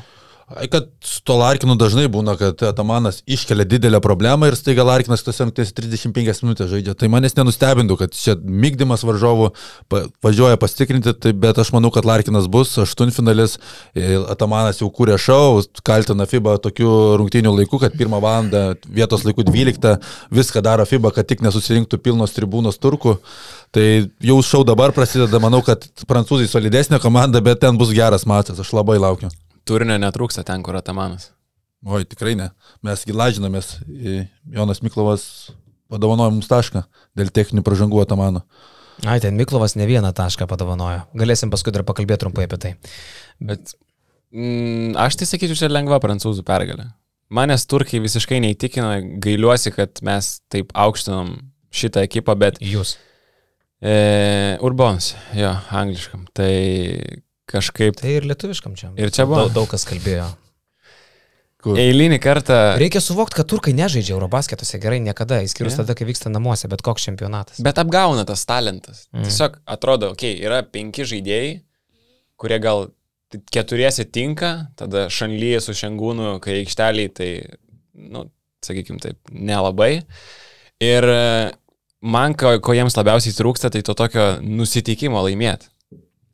Kad su to Larkinu dažnai būna, kad Atamanas iškelia didelę problemą ir staiga Larkinas tose rungtynėse 35 minutės žaidžia. Tai manęs nenustebintų, kad čia mygdymas varžovų važiuoja pastikrinti, tai, bet aš manau, kad Larkinas bus aštuntfinalis. e, Atamanas jau kūrė šau, kaltina FIBA tokiu rungtynių laiku, kad pirmą valandą vietos laiku 12 viską daro FIBA, kad tik nesusirinktų pilnos tribūnos turkų. Tai jau šau dabar prasideda, manau, kad prancūzai solidesnė komanda, bet ten bus geras mačas, aš labai laukiu. Turinio netrūksta ten, kur Atamanas. Oi, tikrai ne. Mes gilažinomės. Jonas Miklovas padovanojo mums tašką dėl techninių pažangų Atamano. Ai, ten Miklovas ne vieną tašką padovanojo. Galėsim paskui dar pakalbėti trumpai apie tai. Bet mm, aš tai sakyčiau, čia lengva prancūzų pergalė. Manęs turkai visiškai neįtikino, gailiuosi, kad mes taip aukštinom šitą ekipą, bet Jūs. e, Urbons, jo, angliškam. Tai kažkaip... Tai ir lietuviškam čia. Ir čia buvo. Daug, daug kas kalbėjo. Kur? Eilinį kartą... Reikia suvokti, kad turkai nežaidžia Eurobasketuose gerai niekada, išskyrus Ne. tada, kai vyksta namuose, bet koks čempionatas. Bet apgauna tas talentas. Mm. Tiesiog atrodo, okei, okay, yra penki žaidėjai, kurie gal keturiesi tinka, tada šanlyje su šengūnu, kai aikšteliai, tai, nu, sakykime taip, nelabai. Ir e, man, ko, ko jiems labiausiai trūksta, tai to tokio nusiteikimo laimėti.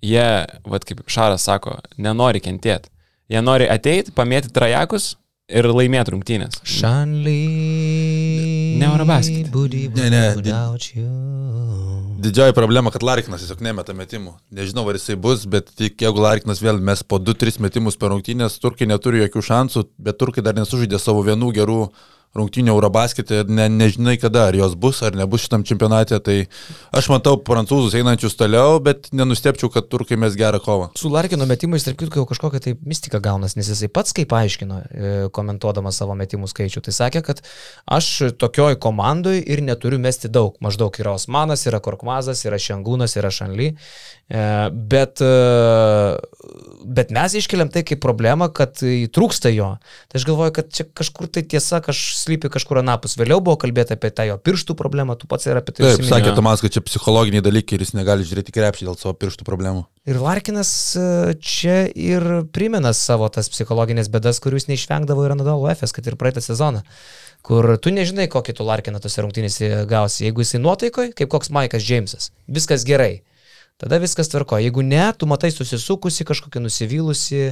Jie, vad kaip Šaras sako, nenori kentėti. Jie nori ateiti, pamėti trajekus ir laimėti rungtynės. Šanly. Ne Eurobasket. Ne, ne, di- Didžioji problema, kad Larkinas tiesiog nemeta metimų. Nežinau, ar jisai bus, bet tik jeigu Larkinas vėl mes po 2-3 metimus per rungtynės, turkai neturi jokių šansų, bet turkai dar nesužaidė savo vienų gerų rungtynių Eurobasketė ir ne, nežinai kada, ar jos bus ar nebus šitam čempionate. Tai aš matau prancūzus einančius toliau, bet nenustepčiau, kad turkai mes gerą kovą. Su Larkino metimais, tarp kitko, jau kažkokia tai mistika gaunas, nes jisai pats kaip aiškino, e, komentuodamas savo metimų skaičių, tai sakė, kad aš tokioj komandoj ir neturiu mesti daug. Maždaug yra Osmanas, yra Korkmazas, yra Šengūnas, yra Šanly. E, Bet, e, bet mes iškeliam tai kaip problemą, kad trūksta jo. Tai aš galvoju, kad čia kažkur tai tiesa, kaž slypi kažkur anapus. Vėliau buvo kalbėta apie tą jo pirštų problemą, tu pats ir apie tai Taip, užsiminei. sakė Tomas, kad čia psichologiniai dalykai ir jis negali žiūrėti krepšį dėl savo pirštų problemų. Ir Larkinas e, čia ir primena savo tas psichologinės bėdas, kurių jis neišvengdavo ir Anadolo FS, kad ir praeitą sezoną. Kur tu nežinai, kokį tu Larkiną tose rungtynėse gausi. Jeigu jisai nuotaikoj, kaip koks Maikas Džeimsas, viskas gerai. Tada viskas tvarko. Jeigu ne, tu matai susisukusi, kažkokį nusivylusi,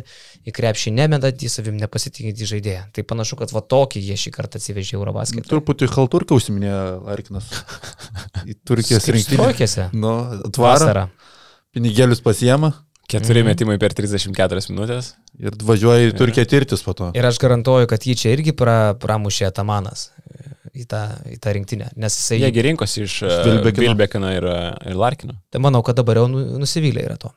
į krepšį nemedantį, savim nepasitikintį žaidėją. Tai panašu, kad va tokį jie šį kartą atsivežė Eurobasketą. Truputį halturką užsiminė Larkinas. [laughs] Į Turkijos rinktinę. Trojkėse. Nu, Vasarą. pinigėlius pasiema Keturi Mhm. metimai per 34 minutės. ir važiuoja į Turkiją tirtis po to. Ir aš garantuoju, kad jį čia irgi pra, pramušė Tamanas į tą, į tą rinktinę. Nes jisai... Jiegi rinkosi iš Vilbekino. Ir, ir Larkino. Tai manau, kad dabar jau nu- nusivylę yra to.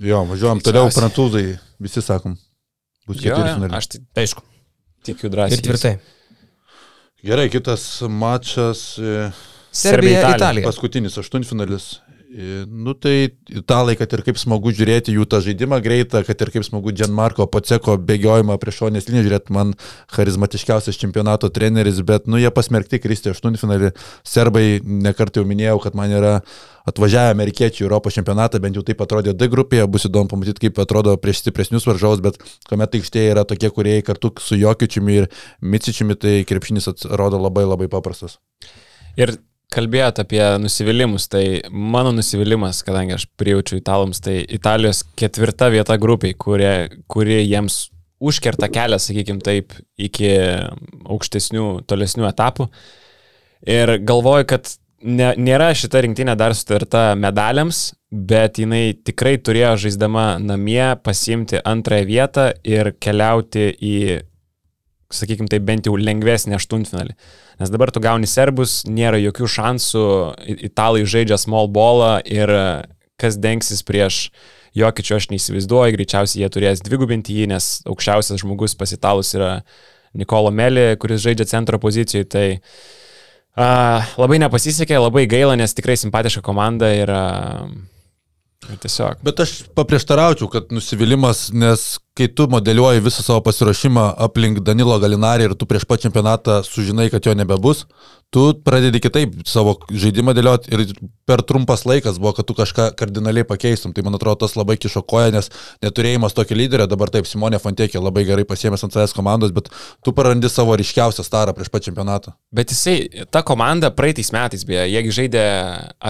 Jo, važiuojam toliau, prancūzai, visi sakom. Bus keturi jo, finaliai. aš tai Aišku. tikiu drąsiai. Ir tvirtai. Gerai, kitas mačas, e, Serbija, Italija. Italija. paskutinis aštuntfinalis. E, Nu tai italai, kad ir kaip smagu žiūrėti jų tą žaidimą greitą, kad ir kaip smagu Gianmarko Paceko bėgiojimą prieš šonės liniją žiūrėti, man charizmatiškiausias čempionato treneris, bet nu jie pasmerkti kristi aštuntfinalį. Serbai, nekart jau minėjau, kad man yra atvažiavę amerikiečiai į Europos čempionatą, bent jau taip atrodė D grupėje, bus įdomu pamatyti, kaip atrodo prieš stipresnius varžovus, bet kuomet aikštėje yra tokie kuriejai kartu su Jokičiumi ir Micičiumi, tai krepšinis atrodo labai labai paprastas. Ir kalbėjot apie nusivylimus, tai mano nusivylimas, kadangi aš prijaučiu italams, tai Italijos ketvirta vieta grupiai, kurie, kurie jiems užkerta kelią, sakykime taip, iki aukštesnių, tolesnių etapų. Ir galvoju, kad ne, nėra šita rinktinė dar sutarta medaliams, bet jinai tikrai turėjo žaisdama namie pasimti antrąją vietą ir keliauti į, sakykime taip, bent jau lengvesnį aštuntfinalį. Nes dabar tu gauni serbus, nėra jokių šansų, italai žaidžia small ballą ir e, kas dengsis prieš Jokičio aš neįsivaizduoju, greičiausiai jie turės dvigubinti jį, nes aukščiausias žmogus pas italus yra Nikolo Meli, kuris žaidžia centro pozicijoje, tai a, labai nepasisekė, labai gaila, nes tikrai simpatiška komanda ir, a, ir tiesiog. Bet aš paprieštaraučiau, kad nusivylimas, nes kai tu modeliuoji visą savo pasiruošimą aplink Danilo Galinarį ir tu prieš pat čempionatą sužinai, kad jo nebebus, tu pradedi kitaip savo žaidimą dėlioti ir per trumpas laikas buvo, kad tu kažką kardinaliai pakeistum. Tai man atrodo, tas labai kišokoja, nes neturėjimas tokio lyderio, dabar taip Simonė Fontekė labai gerai pasiemęs ant savęs komandos, bet tu prarandi savo ryškiausią starą prieš pat čempionatą. Bet jisai, ta komanda praeitais metais, beje, jiegi žaidė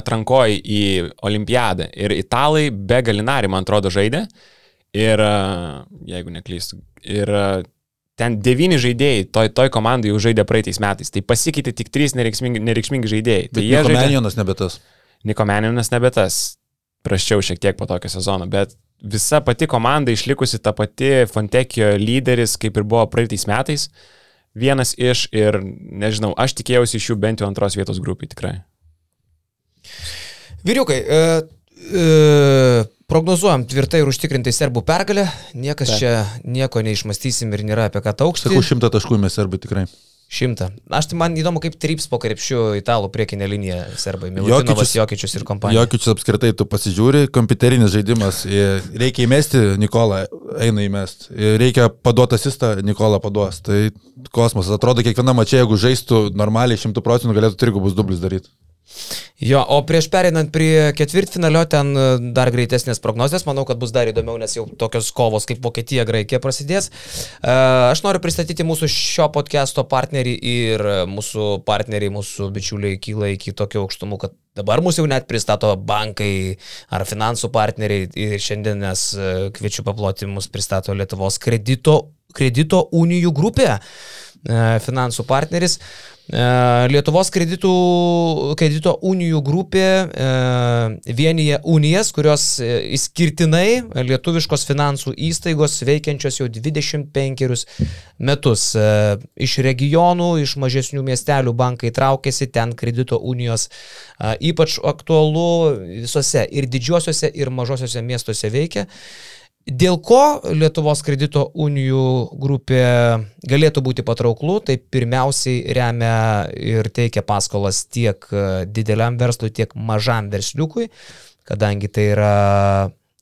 atrankoji į olimpiadą ir italai be galinari, man atrodo, žaidė. Ir, a, jeigu neklystu, ir a, ten devyni žaidėjai toj, toj komandai jau žaidė praeitais metais. Tai pasikeitė tik trys nereikšmingi, nereikšmingi žaidėjai. Tai Bet jie Niko žaidė... Menionas nebe tas. Nikomeninas nebe tas. Praščiau šiek tiek po tokio sezono, bet visa pati komanda išlikusi ta pati Fontekio lyderis, kaip ir buvo praeitais metais. Vienas iš ir, nežinau, aš tikėjausi iš jų bent jau antros vietos grupiai tikrai. Vyriukai, e, e, prognozuojam tvirtai ir užtikrintai serbų pergalę. Niekas Taip. čia nieko neišmastysim ir nėra apie ką taukšti. Sakau, šimtą taškų mes serbai tikrai. Šimtą. Aš tai man įdomu, kaip trips po krepšių italų priekinė linija serbai. Milutinovas, Jokičius- ir kompanija. Jokičius apskritai, tu pasižiūri, kompiuterinis žaidimas, reikia įmesti, Nikola eina įmesti, reikia paduoti asistą, Nikola paduos. Tai kosmosas, atrodo, kiekviena mačia, jeigu žaistų normaliai 100 procentų, galėtų trigubus dublis daryti. Jo, o prieš perinant prie ketvirtfinalio, ten e, dar greitesnės prognozės, manau, kad bus dar įdomiau, nes jau tokios kovos kaip Vokietija, Graikija prasidės. E, Aš noriu pristatyti mūsų šio podcast'o partnerį ir mūsų partneriai, mūsų bičiuliai kyla iki tokio aukštumų, kad dabar mūsų jau net pristato bankai ar finansų partneriai ir šiandien nes e, kviečiu paploti, mus pristato Lietuvos kredito, kredito unijų grupė e, finansų partneris. E, Lietuvos kreditų, kredito unijų grupė e, vienyje unijas, kurios e, išskirtinai lietuviškos finansų įstaigos veikiančios jau 25 metus. E, Iš regionų, iš mažesnių miestelių bankai traukiasi, ten kredito unijos e, ypač aktualu visose ir didžiuosiuose, ir mažosiuose miestuose veikia. Dėl ko Lietuvos kredito unijų grupė galėtų būti patrauklu, tai pirmiausiai remia ir teikia paskolas tiek e, dideliam verslui, tiek mažam versliukui, kadangi tai yra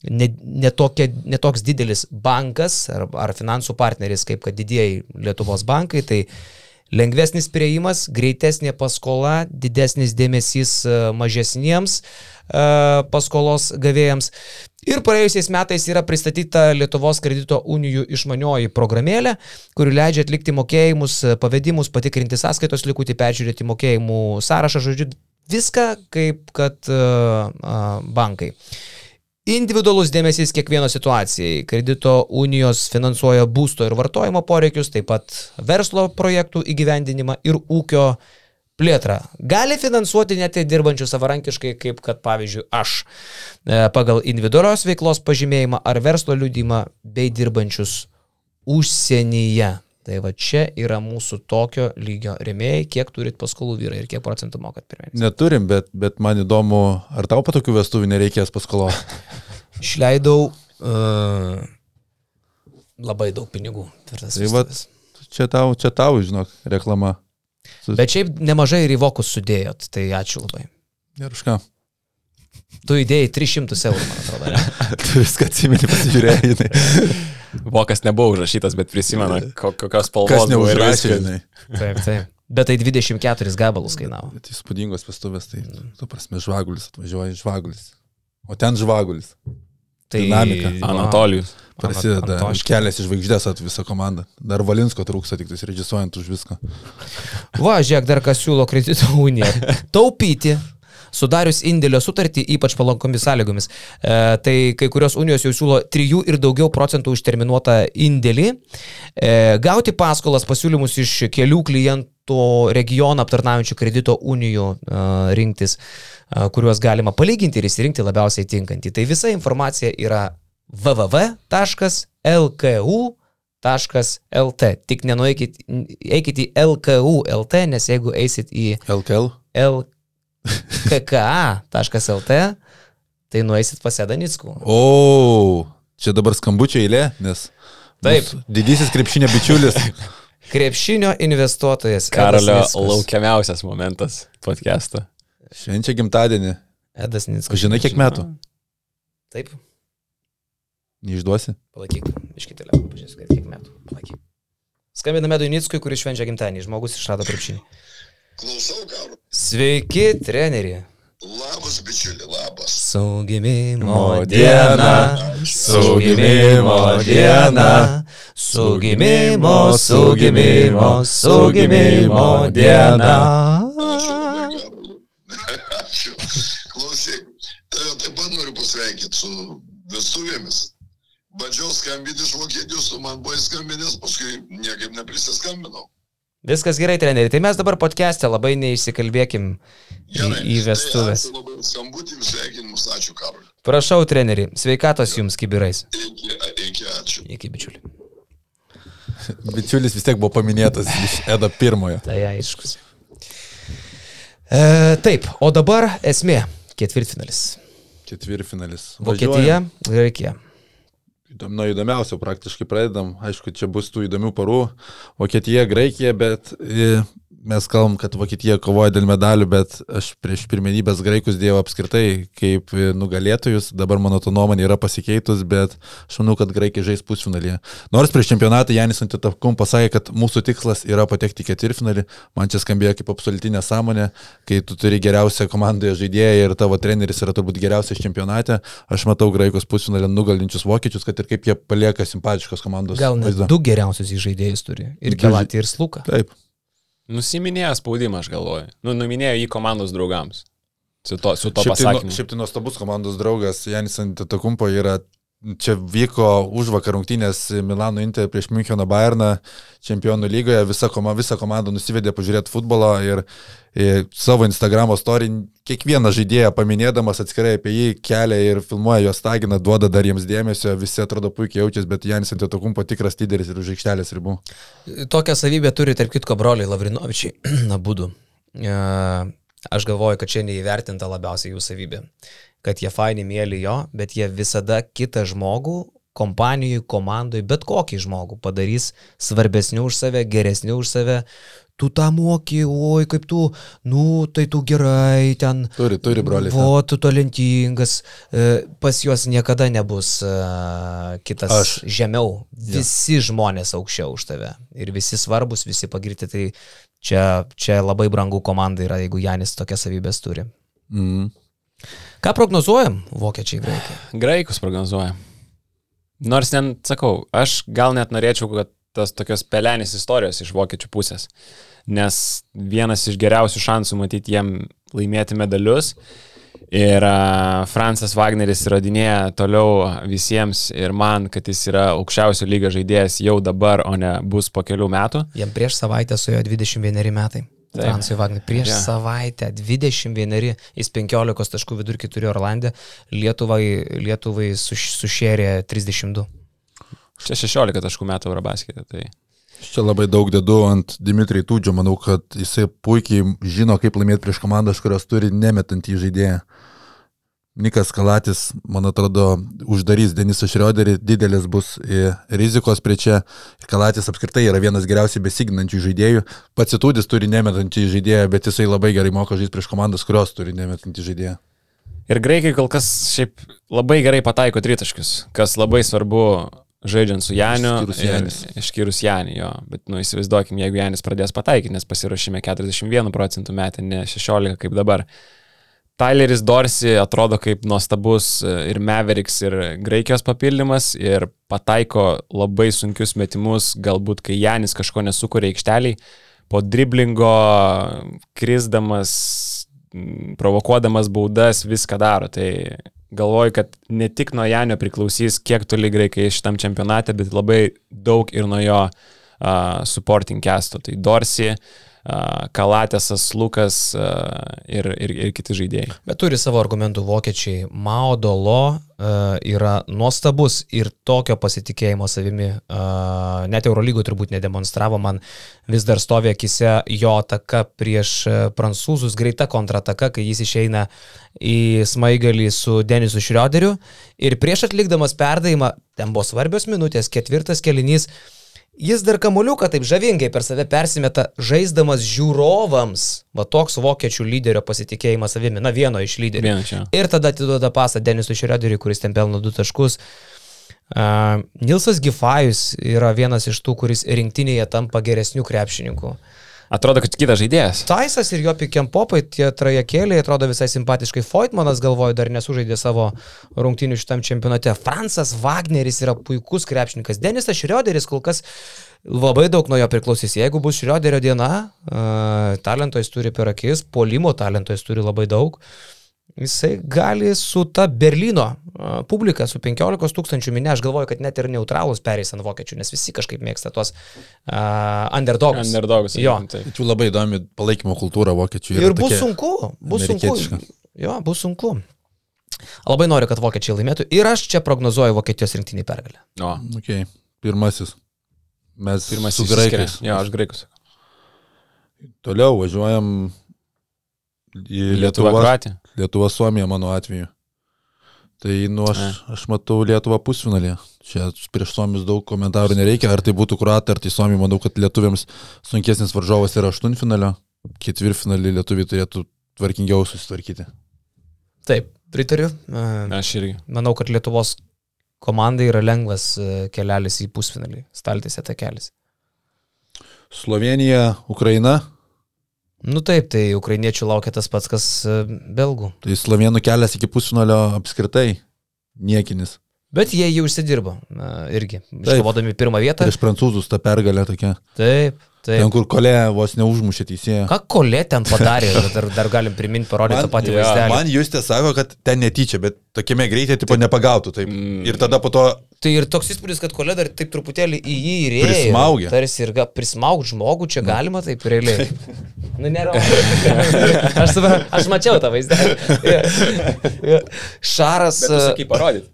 netokia, ne, ne toks didelis bankas ar, ar finansų partneris kaip kad didieji Lietuvos bankai, tai lengvesnis prieimas, greitesnė paskola, didesnis dėmesys e, mažesniems e, paskolos gavėjams. Ir praėjusiais metais yra pristatyta Lietuvos kredito unijų išmanioji programėlė, kuri leidžia atlikti mokėjimus, pavedimus, patikrinti sąskaitos likutį, peržiūrėti mokėjimų sąrašą, žodžiu, viską kaip kad uh, uh, bankai. Individualus dėmesys kiekvieno situacijai. Kredito unijos finansuoja būsto ir vartojimo poreikius, taip pat verslo projektų įgyvendinimą ir ūkio plėtrą. Gali finansuoti net ir dirbančių savarankiškai, kaip kad pavyzdžiui aš, e, pagal individualios veiklos pažymėjimą ar verslo liudymą bei dirbančius užsienyje. Tai va čia yra mūsų tokio lygio remėjai, kiek turit paskolų vyrai ir kiek procentų mokat per mėnesį. Neturim, bet, bet man įdomu, ar tau po tokių vestuvių nereikės paskolos? [laughs] Išleidau uh, labai daug pinigų Tai vestuves. čia tau, čia tau, žinok, reklama. Bet šiaip nemažai ir į vokus sudėjot, tai ačiū labai. Ir už ką? Tu įdėjai 300 eurų, man atrodo. Ne? [laughs] Tu viską atsimeni, pasižiūrėjai. [laughs] Vokas nebuvo užrašytas, bet prisimenu, ko- kokios spalvos. Kas buvo ir neužrašė. Taip, taip. Bet tai 24 gabalus kainavo. Bet įspūdingos vestuvės, tai, tu prasme, žvagulis atvažiuoja, žvagulis. O ten žvagulis. Tai Dinamika. Anatolijus. Prasideda Antoškė. kelias iš žvaigždės at visą komandą. Dar Valinsko trūksta, tik tais režisuojant už viską. [laughs] Va, žiūrėk, dar kas siūlo kredito [laughs] uniją. Taupyti. Sudarius indėlio sutartį, ypač palankomis sąlygomis. E, tai kai kurios unijos jau siūlo 3 ir daugiau procentų už terminuotą indėlį. E, gauti paskolas pasiūlymus iš kelių klientų regioną aptarnaujančių kredito unijų e, rinktis, e, kuriuos galima palyginti ir įsirinkti labiausiai tinkantį. Tai visa informacija yra www.lku.lt. Tik nenueikit eikit į LKU.lt, nes jeigu eisit į LKL. lkka.lt, tai nueisit pas Edanickų. O, čia dabar skambučio eilė, nes. Taip. Didysis krepšinio bičiulis. [laughs] Krepšinio investuotojas. Karolio laukiamiausias momentas podcast'o. Švenčia gimtadienį. Edas Nickus. žinai, kiek metų? Taip, Neišduosi? palaikyk. Iškitelė, pažiūrėsiu, kad kiek metų. Palaikyk. Skambiname Edui Nickui, kuris švenčia gimtadienį. Žmogus išrado krepšinį. Klausau, karo. Sveiki, treneri. Labas, bičiuli, labas. Su gimimo O diena, diena, su gimimo diena, su gimimo, su gimimo, su gimimo diena. Ačiū. Klausyk, tave taip pat noriu pasveikinti su vestuvėmis. Bandžiau skambinti iš Vokietijos, man buvai skambinęs, paskui niekaip neprisiskambinau. Viskas gerai, treneri. Tai mes dabar podcast'e labai neišsikalbėkim į, į vestuvės. Tai labai už skambutį, sveikinimus, ačiū, Karoli. Prašau, treneri, sveikatos jums kibirais. Iki, iki, ačiū. Iki bičiulių. Bičiulis vis tiek buvo paminėtas iš Edo pirmojo. Tai aiškus. E, taip, o dabar esmė. Ketvirtfinalis. Ketvirtfinalis. Vokietija, Graikija. Įdom, nuo įdomiausio praktiškai pradedam. Aišku, čia bus tų įdomių parų. Vokietija, Graikija, bet mes kalbam, kad Vokietija kovoja dėl medalių, bet aš prieš pirmenybės graikus dėjau apskritai kaip e, nugalėtojus. Dabar mano to nuomonė yra pasikeitus, bet aš manau, kad graikai žais pusfinalyje. Nors prieš čempionatą Janis Antitakum pasakė, kad mūsų tikslas yra patekti ketvirtfinalį. Man čia skambėjo kaip absoliutinė sąmonė, kai tu turi geriausią komandoje žaidėją ir tavo treneris yra turbūt geriausias čempionate. Aš matau graikus pusfinalį nugalinčius vokiečius, kad ir kaip jie palieka simpatiškos komandos. Gal net vaizdą. du geriausius žaidėjus turi. Ir Kelatį, ir Sluką. Taip. Nusiminėjo spaudimą, aš galvoju. Nu, numinėjo jį komandos draugams. Su to, su to Šiaip tai, nu, šiaip tai nuostabus komandos draugas Janis Antetokumpo yra. Čia vyko už vakar rungtynės Milano Inter prieš Müncheno Bayerną čempionų lygoje. Visa, koma, visa komanda nusivedė pažiūrėti futbolą ir, ir savo Instagramo story kiekvieną žaidėją paminėdamas atskirai apie jį kelia ir filmuoja juos tagina, duoda dar jiems dėmesio, visi atrodo puikiai jaučiasi, bet Janis Antetokumpo tikras lyderis ir už aikštelės ribų. Tokią savybę turi, tarp kitko, broliai Lavrinovičiai, [clears throat] abudu. E, Aš galvoju, kad čia neįvertinta labiausiai jų savybė. Kad jie faini mėly jo, bet jie visada kitą žmogų, kompanijui, komandai, bet kokį žmogų padarys svarbesniu už save, geresniu už save. Tu tą moki, oi kaip tu, nu tai tu gerai ten. Turi, turi broliai. O, tu talentingas, e, pas juos niekada nebus e, kitas Aš. Žemiau. Visi ja. žmonės aukščiau už tave. Ir visi svarbus, visi pagirti. Tai čia, čia labai brangų komanda yra, jeigu Janis tokias savybės turi. Mm. Ką prognozuojam, vokiečiai graikai? Graikus prognozuoja. Nors, ten, sakau, aš gal net norėčiau, kad tas tokios pelenės istorijos iš vokiečių pusės. Nes vienas iš geriausių šansų matyti jiem laimėti medalius. Ir Francas Wagneris įrodinėja toliau visiems ir man, kad jis yra aukščiausio lygio žaidėjas jau dabar, o ne bus po kelių metų. Jam prieš savaitę su jo 21 metai. Fransui Vagneriui prieš yeah. savaitę 21, jis 15 taškų vidurkį turėjo Orlandė, Lietuvai, Lietuvai suš, sušėrė 32. Čia 16 taškų metų Eurobasketė. Tai Čia labai daug dedu ant Dimitrai Tūdžio, manau, kad jisai puikiai žino, kaip laimėti prieš komandas, kurios turi nemetantį žaidėją. Nikas Kalatis, man atrodo, uždarys Denisą Šrioderį, didelis bus rizikos prie čia. Kalatis apskritai yra vienas geriausiai besiginančių žaidėjų. Pats Itūdis turi nemetantį žaidėją, bet jisai labai gerai moka žaisti prieš komandas, kurios turi nemetantį žaidėją. Ir graikai kol kas šiaip labai gerai pataiko tritaškius, kas labai svarbu žaidžiant su Janiu. Išskyrus Janis. Išskyrus Janį, jo. Bet, nu, įsivaizduokim, jeigu Janis pradės pataikyti, nes pasirašyme 41 procentų metę, ne 16 kaip dabar. Tyleris Dorsi atrodo kaip nuostabus e, ir Mavericks, ir Graikijos papildymas ir pataiko labai sunkius metimus, galbūt kai Janis kažko nesukuria aikšteliai, po driblingo, krisdamas, provokuodamas baudas, viską daro. Tai galvoju, kad ne tik nuo Janio priklausys, kiek toli graikai šitam čempionate, bet labai daug ir nuo jo uh, supporting castų. Tai Dorsi, uh, Kalatėsas, Lukas ir, ir, ir kiti žaidėjai. Bet turi savo argumentų vokiečiai. Mao Dolo yra nuostabus ir tokio pasitikėjimo savimi net Eurolygo turbūt nedemonstravo. Man vis dar stovi akise jo ataka prieš prancūzus, greita kontrataka, kai jis išeina į smaigalį su Denisu Šrioderiu. Ir prieš atlikdamas perdavimą, ten buvo svarbios minutės, ketvirtas kelinys. Jis dar kamuliuką taip žavingai per save persimeta, žaisdamas žiūrovams. Va toks vokiečių lyderio pasitikėjimas savimi, na vieno iš lyderių. Vieno čia. Ir tada atiduoda pasą Denisui Šrederiui, kuris ten pelno du taškus. Uh, Nilsas Gifajus yra vienas iš tų, kuris rinktinėje tampa geresnių krepšininkų. Atrodo, kad kitas žaidėjas. Taisas ir jo pikiampopai, tie trajekėliai atrodo visai simpatiškai. Foytmanas galvoju, dar nesužaidė savo rungtinių šitam čempionate. Fransas Wagneris yra puikus krepšininkas. Denisas Šrioderis kol kas labai daug nuo jo priklausys. Jeigu bus Šrioderio diena, uh, talento jis turi per akis, polimo talento jis turi labai daug. Jisai gali su ta Berlyno publika, su 15 tūkstančių minė, aš galvoju, kad net ir neutralus pereis ant vokiečių, nes visi kažkaip mėgsta tuos uh, underdogs. Underdogus. Jo. Tačiau labai įdomi palaikymo kultūra vokiečių. Ir bus sunku, bus sunku. Jo, bus sunku. Labai noriu, kad vokiečiai laimėtų ir aš čia prognozuoju Vokietijos rinktinį pergalę. O, Okay. Pirmasis. Mes pirmas su graikais. Jo, aš graikus. Toliau važiuojam į Lietuva, Lietuvą. Lietuva, Suomija mano atveju. Tai, nu, aš, aš matau Lietuvą pusfinalį. Čia prieš Suomius daug komentarų nereikia, ar tai būtų Kroatai, ar tai Suomija. Manau, kad lietuviams sunkesnis varžovas yra aštuntfinalio. Ketvirtfinalį lietuviai turėtų tvarkingiau susitvarkyti. Taip, pritariu. Aš irgi. Manau, kad Lietuvos komandai yra lengvas e, kelelis į pusfinalį. Staltėse ta kelias. Slovenija, Ukraina. Nu taip, tai ukrainiečių laukia tas pats, kas e, belgų. Tai slovenų kelias iki pusfinalio apskritai niekinis. Bet jie jau užsidirbo irgi. Iškovodami pirmą vietą. Prieš prancūzus ta pergalė tokia. Taip, Ten, taip. kur kolė vos neužmušė teisėją. Ką kolė ten padarė, [laughs] dar, dar galim priminti, parodyti tą patį jo, vaizdelį. Man Justė sako, kad ten netyčia, bet tokiame greitai tipo nepagautų. Taip. Mm. Ir tada po to Tai ir toks įspūdis, kad kolė dar taip truputėlį į jį įrėjo. Prismaugė. Tarsi ir prismaug žmogų, čia galima taip realiai. Nu, nėra. [laughs] aš, aš mačiau tą vaizdą. Ja, ja. Šaras. kaip parodyti.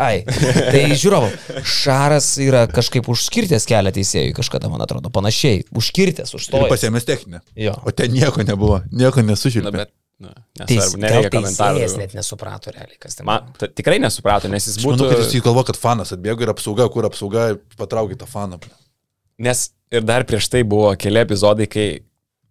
Ai, tai žiūrovom, Šaras yra kažkaip užskirtęs kelią teisėjui kažkada, man atrodo, panašiai. Užskirtęs, ir užstojęs. pasėmės techninę. Jo. O ten nieko nebuvo, nieko Na, nesužilpė. bet, na, nesvarbu, nereikia teisėjas komentarų. net nesuprato realiai, kas ten. Man ta, tikrai nesuprato, nes jis Aš manau, būtų... kad jis galvo, kad fanas atbėgo ir apsauga, kur apsauga patraukė tą faną. Nes ir dar prieš tai buvo keli epizodai, kai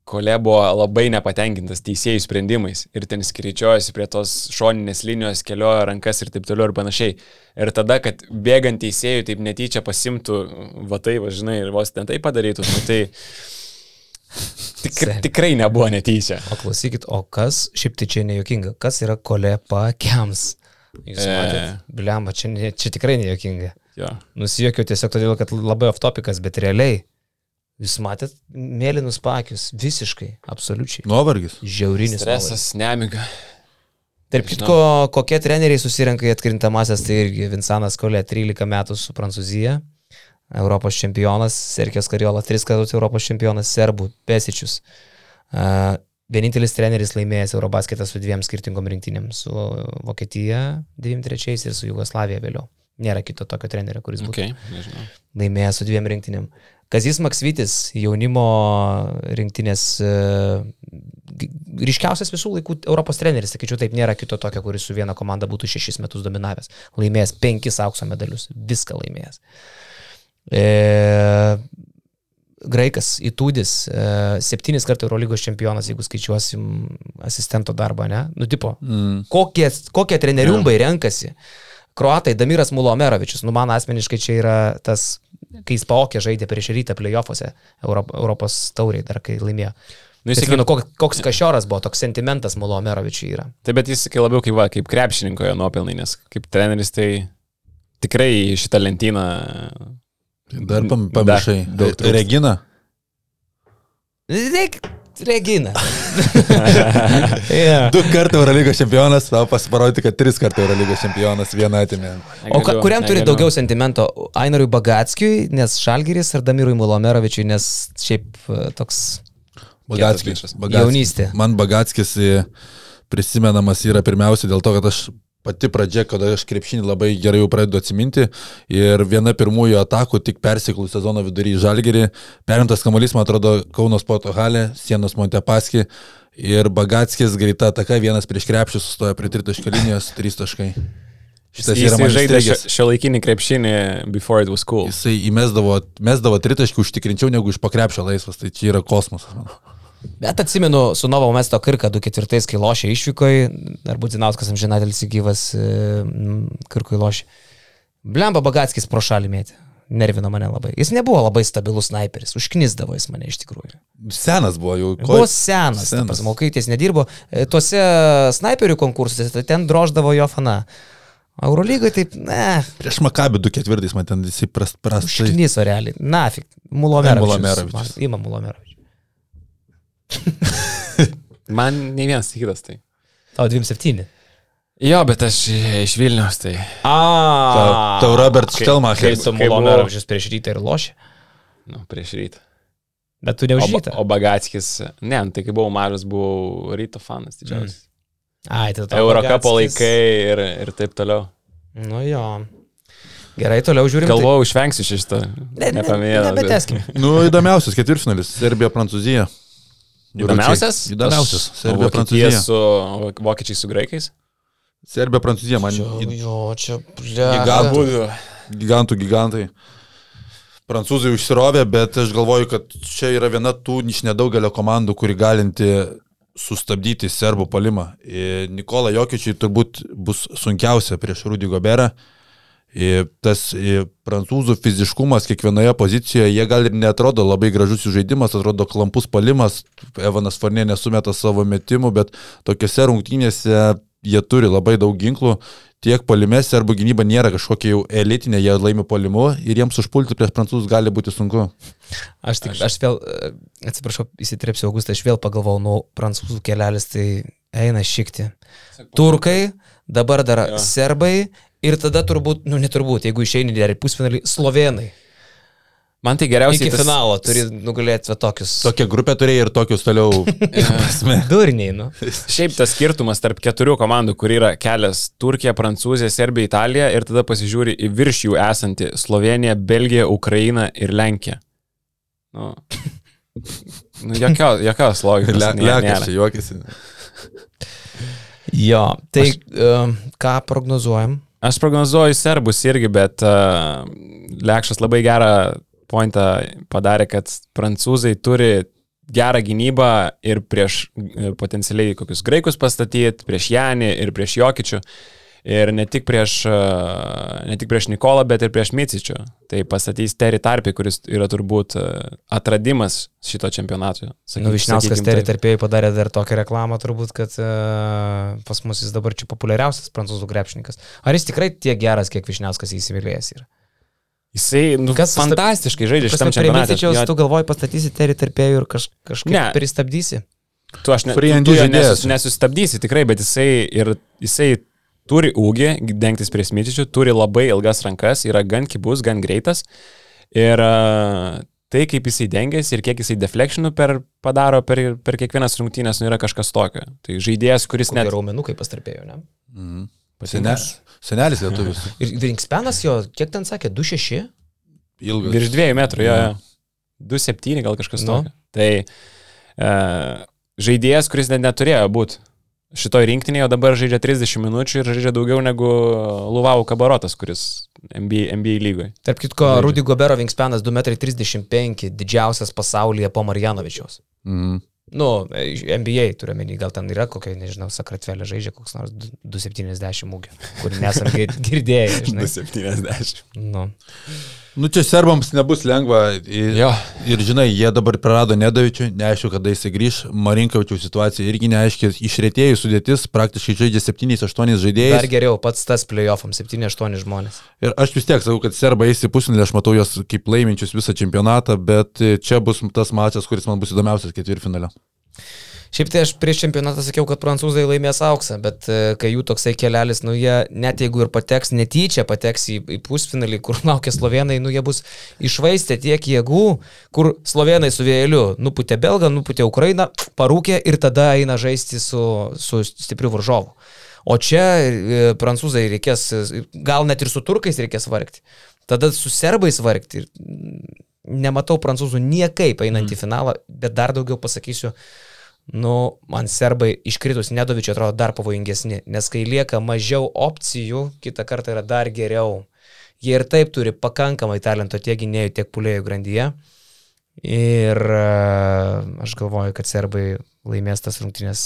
Kole buvo labai nepatenkintas teisėjų sprendimais ir ten skiričiojasi prie tos šoninės linijos, keliojo rankas ir taip toliau ir panašiai. Ir tada, kad bėgant teisėjų taip netyčia pasimtų vatai, važinai, ir vos ten tai padarytų, nu, tai tik, Seni. tikrai nebuvo netyčia. O klausykit, o kas, šiaip tai čia nejuokinga, kas yra kolė pakiams? Jūs E. matėte, bliamba, čia, čia tikrai nejuokinga. Jo. Nusijokiau tiesiog todėl, kad labai off topikas, bet realiai. Jūs matėt mėlynus pakius. Visiškai, absoliučiai. Nuovargis. Žiaurinis. Stresas, nemiga. Tarp kitko, kokie treneriai susirenka į atkrintamasias, tai irgi Vinsanas Kolė 13 metų su Prancūzija, Europos čempionas, Serkijos Kariola 3 kartus Europos čempionas, Serbų, Pesičius. Uh, vienintelis treneris laimėjęs Eurobasketą su dviem skirtingom rinktinėm - su Vokietija 93 ir su Jugoslavija vėliau. Nėra kito tokio trenerio, kuris būtų Okay, nežinau. laimėjęs su dviem rinktinėm. Kazis Maksvitis, jaunimo rinktinės e, ryškiausias visų laikų Europos treneris, sakyčiau, taip nėra kito tokio, kuris su viena komanda būtų šešis metus dominavęs. Laimėjęs penkis aukso medalius, viską laimėjęs. E, Graikas Itūdis, e, septynis kartų Eurolygos čempionas, jeigu skaičiuosim asistento darbą, ne? Nu, tipo, Mm. kokie, kokie treneriumbai renkasi. Kroatai, Damiras Mulomerovičius, nu man asmeniškai čia yra tas, kai jis paokė žaidė prieš rytą playoffuose Europ, Europos tauriai, dar kai laimėjo. Nu, Jis sakė, koks, koks kažioras buvo, toks sentimentas Mulomerovičiui yra. Taip, bet jis sakai labiau kaip, va, kaip krepšininko jo nuopelnai, nes kaip treneris tai tikrai šitą lentyną. Dar pam, Dar pamiršai. Regina. Reik, Regina. [laughs] yeah. Du kartų Eurolygos čempionas, tau pasiparodyti, kad tris kartų Eurolygos čempionas vieną atimė. O ka, kuriam turi daugiau sentimento? Ainarui Bagatskijui, nes Šalgiris, ar Damirui Mulomerovičiui, nes šiaip e, toks Bagatskis. jaunystė. Man Bagatskis e, prisimenamas yra pirmiausia dėl to, kad aš pati pradžia, kada aš krepšinį labai gerai jau pradedu atsiminti ir viena pirmųjų atakų tik persiklų sezono vidury į Žalgerį, perimtas kamuolys, man atrodo, Kauno sporto halė, sienos Montepaski ir Bagatskis greita ataka, vienas prieš krepšį sustoja prie tritaškio linijos, trys taškai. Šitas Jis yra man žaidė įstrigęs. šio laikinį krepšinį before it was cool. Jisai įmesdavo, mesdavo tritaškį užtikrinčiau negu iš pakrepšio laisvas, tai čia yra kosmosas. man. Bet atsimenu, su Novo Mesto Kirka 24, kai lošė išvykoje, dar Būdzinauskas amžinatelis gyvas Kirkui lošė. Blemba Bagatskis pro šalį mėtė. Nervino mane labai. Jis nebuvo labai stabilus sniperis, užknisdavo jis mane iš tikrųjų. Senas buvo jau. ko- Buvo senas, Senas. prasme, kai jis nedirbo. E, Tuose snaiperių konkursuose tai ten droždavo jo fana. Eurolygoje taip, ne, Prieš Makabį 2 man ten visi prast, prastai. užkniso realiai. Nafik, Ai, Mulomerovičius. Mulomerovičius. Man- Ima Mulomerovičius. [laughs] Man nei vienas kitas tai. Tau 27. Jo, bet aš iš Vilnius tai. A, Tau Robert Kai Stelmacher. su buvo- Mulomerovičius prieš rytą ir lošė. Nu, prieš rytą. Bet tu ne O, o Bagatskis, ne, nu, tai kai buvau mažas, buvau ryto fanas didžiausias. Ai, tai tau Eurocapo laikai ir, ir taip toliau. Nu jo. Gerai, toliau žiūrim. Galvojau, išvengsiu šito. tai- ne, Nepaminėjau. ne, nebeteskim. Nu, įdomiausias ketvirtfinalis - Serbija, Prancūzija. Įdomiausias? Įdomiausias. Serbija, Prancūzija. su vokiečiai su graikais. Serbija, Prancūzija, man į- jo, čia, Gigantų. ble. gigantų gigantai. Prancūzai užsirovė, bet aš galvoju, kad čia yra viena tų iš nedaugelio komandų, kuri galinti sustabdyti serbų palimą. Ir Nikola Jokičiui turbūt bus sunkiausia prieš Rudy Goberą. Tas prancūzų fiziškumas kiekvienoje pozicijoje, jie gal ir netrodo labai gražus jų žaidimas, atrodo klampus palimas, Evanas Farnė nesumeta savo metimų, bet tokiuose rungtynėse jie turi labai daug ginklų, tiek palime serbų gynyba nėra kažkokia jau elitinė, jie laimi palimu ir jiems užpulti prieš prancūzus gali būti sunku. Aš tik, aš vėl, e, atsiprašau, įsitrepsiu Augustą, aš vėl pagalvojau, nu, prancūzų kelelis tai eina šikti. Turkai, dabar dar Jo. serbai ir tada turbūt, nu neturbūt, jeigu išeini dar į pusfinalį, slovenai. Man tai geriausiai Iki finalo turi nugalėti va tokius. Tokią grupę turėjai ir tokius toliau. [laughs] Durniai, nu. Šiaip tas skirtumas tarp keturių komandų, kur yra kelias Turkija, Prancūzija, Serbija, Italija ir tada pasižiūri į virš jų esantį Sloveniją, Belgiją, Ukrainą ir Lenkiją. Nu, [laughs] nu jokios, jokios logikos. čia juokiasi. Jo, tai aš... uh, ką prognozuojam? Aš prognozuoju serbus irgi, bet uh, Lekšas labai gerą pointą padarė, kad prancūzai turi gerą gynybą ir prieš e, potencialiai kokius graikus pastatyti, prieš Janį ir prieš Jokičių. Ir ne tik prieš, uh, ne tik prieš Nikolą, bet ir prieš Micičių. Tai pastatys Terry Tarpį, kuris yra turbūt uh, atradimas šito čempionato. Sakyk- Nu, Višniauskas taip. tarpėjai padarė dar tokią reklamą, turbūt, kad uh, pas mus jis dabar čia populiariausias prancūzų krepšininkas. Ar jis tikrai tiek geras, kiek Višniauskas įsimylėjęs yra? Jisai, nu, Kas fantastiškai žaidžia šitam Prie čempionate. Micičiaus Jo, tu galvoji pastatysi terį tarpėjų ir kaž, kažkaip Ne. pristabdysi. Tu, aš ne, tu, tu jo nesus, nesustabdysi tikrai, bet jisai, ir, jisai turi ūgį, dengtis prie smyčičių, turi labai ilgas rankas, yra gan kibus, gan greitas. Ir a, tai, kaip jisai dengiasi ir kiek jisai deflectionų per, padaro per, per kiekvienas rungtynės, nu, yra kažkas tokio. Tai žaidėjas, kuris Net net... raumenukai pastarpėjų, ne? Mhm. Senelis, senelis lietuvis. [laughs] Ir Vingspenas jo, kiek ten sakė, 2-6? Ilgas. Virš dviejų metrų, jo. Jo. jo. 2-7 gal kažkas Nu. tokio. Tai e, žaidėjas, kuris net neturėjo būti šitoj rinktinėje, dabar žaidžia 30 minučių ir žaidžia daugiau negu Luvau Kabarotas, kuris NBA, NBA lygoje. Tarp kitko, Žaidžia. Rudy Gobero Vingspenas 2,35 m, didžiausias pasaulyje po Marjanovičiaus. Mhm. Nu, NBA turiu menį, gal ten yra kokia, nežinau, sakratvelė žaidžia koks nors 270 ūgio, kur nesam gir- [laughs] girdėję, žinai. 70. Nu. Nu čia serbams nebus lengva. Ir, Jo. ir žinai, jie dabar prarado Nedavičių, neaišku, kada jisai grįž. Marinkavičiaus situacija irgi neaiški. Išrėtėjų sudėtis praktiškai žaidžia 7-8 Dar žaidėjai. geriau, pats tas playoffams, 7-8 žmonės. Ir aš vis tiek sakau, kad serbai eis į pusfinalį, aš matau juos kaip laiminčius visą čempionatą, bet čia bus tas mačas, kuris man bus įdomiausias ketvirtfinalio. Šiaip tai aš prieš čempionatą sakiau, kad prancūzai laimės auksą, bet e, kai jų toksai kelelis, nu jie net jeigu ir pateks, netyčia pateks į, į pusfinalį, kur [laughs] laukia slovenai, nu jie bus išvaistę tiek jėgų, kur slovenai su vėjeliu nuputė Belgą, nuputė Ukrainą, parūkė ir tada eina žaisti su, su stipriu varžovu. O čia e, prancūzai reikės, gal net ir su turkais reikės vargti. Tada su serbais vargti. Mm, Nematau prancūzų niekaip einant į finalą, bet dar daugiau pasakysiu, nu, man serbai iškritus Nedovičiu atrodo dar pavojingesni, nes kai lieka mažiau opcijų, kitą kartą yra dar geriau. Jie ir taip turi pakankamai talento tiek gynėjų, tiek pulėjų grandyje. Ir e, aš galvoju, kad serbai laimės tas rungtynės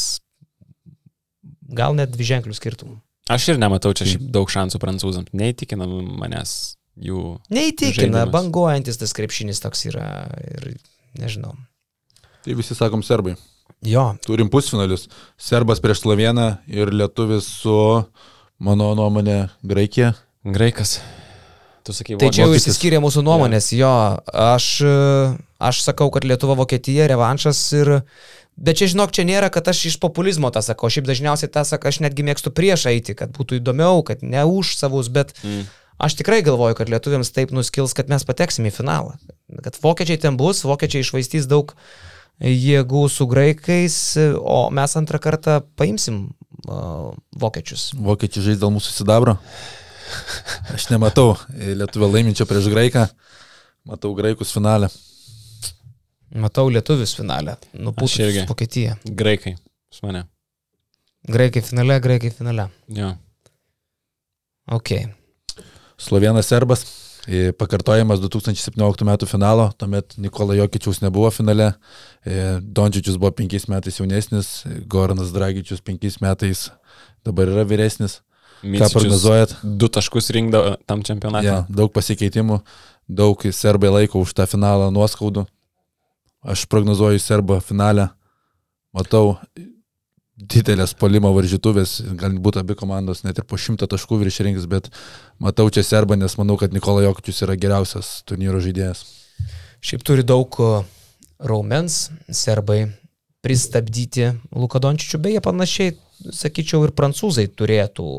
gal net dvi ženklių skirtumų. Aš ir nematau čia šiaip daug šansų prancūzams. Neįtikina manęs jų. Neįtikina, Žaidimas. banguojantis tas krepšinis toks yra ir nežinau. Tai visi sakom serbai. Jo, Turim pusfinalius. Serbas prieš Sloveną ir lietuvis su, mano nuomonė, Graikija. Graikas. Tu sakai, Tai čia jau išsiskyrė mūsų nuomonės, jo, aš, aš sakau, kad Lietuva Vokietija, revanšas ir... Bet čia žinok, čia nėra, kad aš iš populizmo tą sakau, šiaip dažniausiai tą sakau, aš netgi mėgstu prieš eiti, kad būtų įdomiau, kad ne už savus, bet Mm. aš tikrai galvoju, kad lietuviams taip nuskils, kad mes pateksime į finalą. Kad vokiečiai ten bus, vokiečiai išvaistys daug jėgų su graikais, o mes antrą kartą paimsim uh, vokiečius. Vokiečiai žais dėl mūsų sidabro. Aš nematau lietuvio laiminčio prieš Graiką. Matau Graikus finale. Matau lietuvius nupūtus irgi. Vokietiją. Graikai. Pas mane. Graikai finale, graikai finale. Jo. Ok. Slovenas Serbas. Pakartojimas 2017 metų finalo, tuomet Nikola Jokičiaus nebuvo finale, Dončičius buvo penkiais metais jaunesnis, Goranas Dragičius penkiais metais dabar yra vyresnis. Ką Micičius prognozuojat? Du taškus rinkdavo tam čempionatui. Ja, daug pasikeitimų, daug serbai laiko už tą finalą nuoskaudų. Aš prognozuoju serbą finalę, matau didelės polimo varžytuvės, galbūt abi komandos net ir po šimtą taškų virš rinks, bet matau čia serbą, nes manau, kad Nikola Jokičius yra geriausias turnyro žaidėjas. Šiaip turi daug raumens, serbai pristabdyti Luka Dončičių, beje, panašiai, sakyčiau, ir prancūzai turėtų.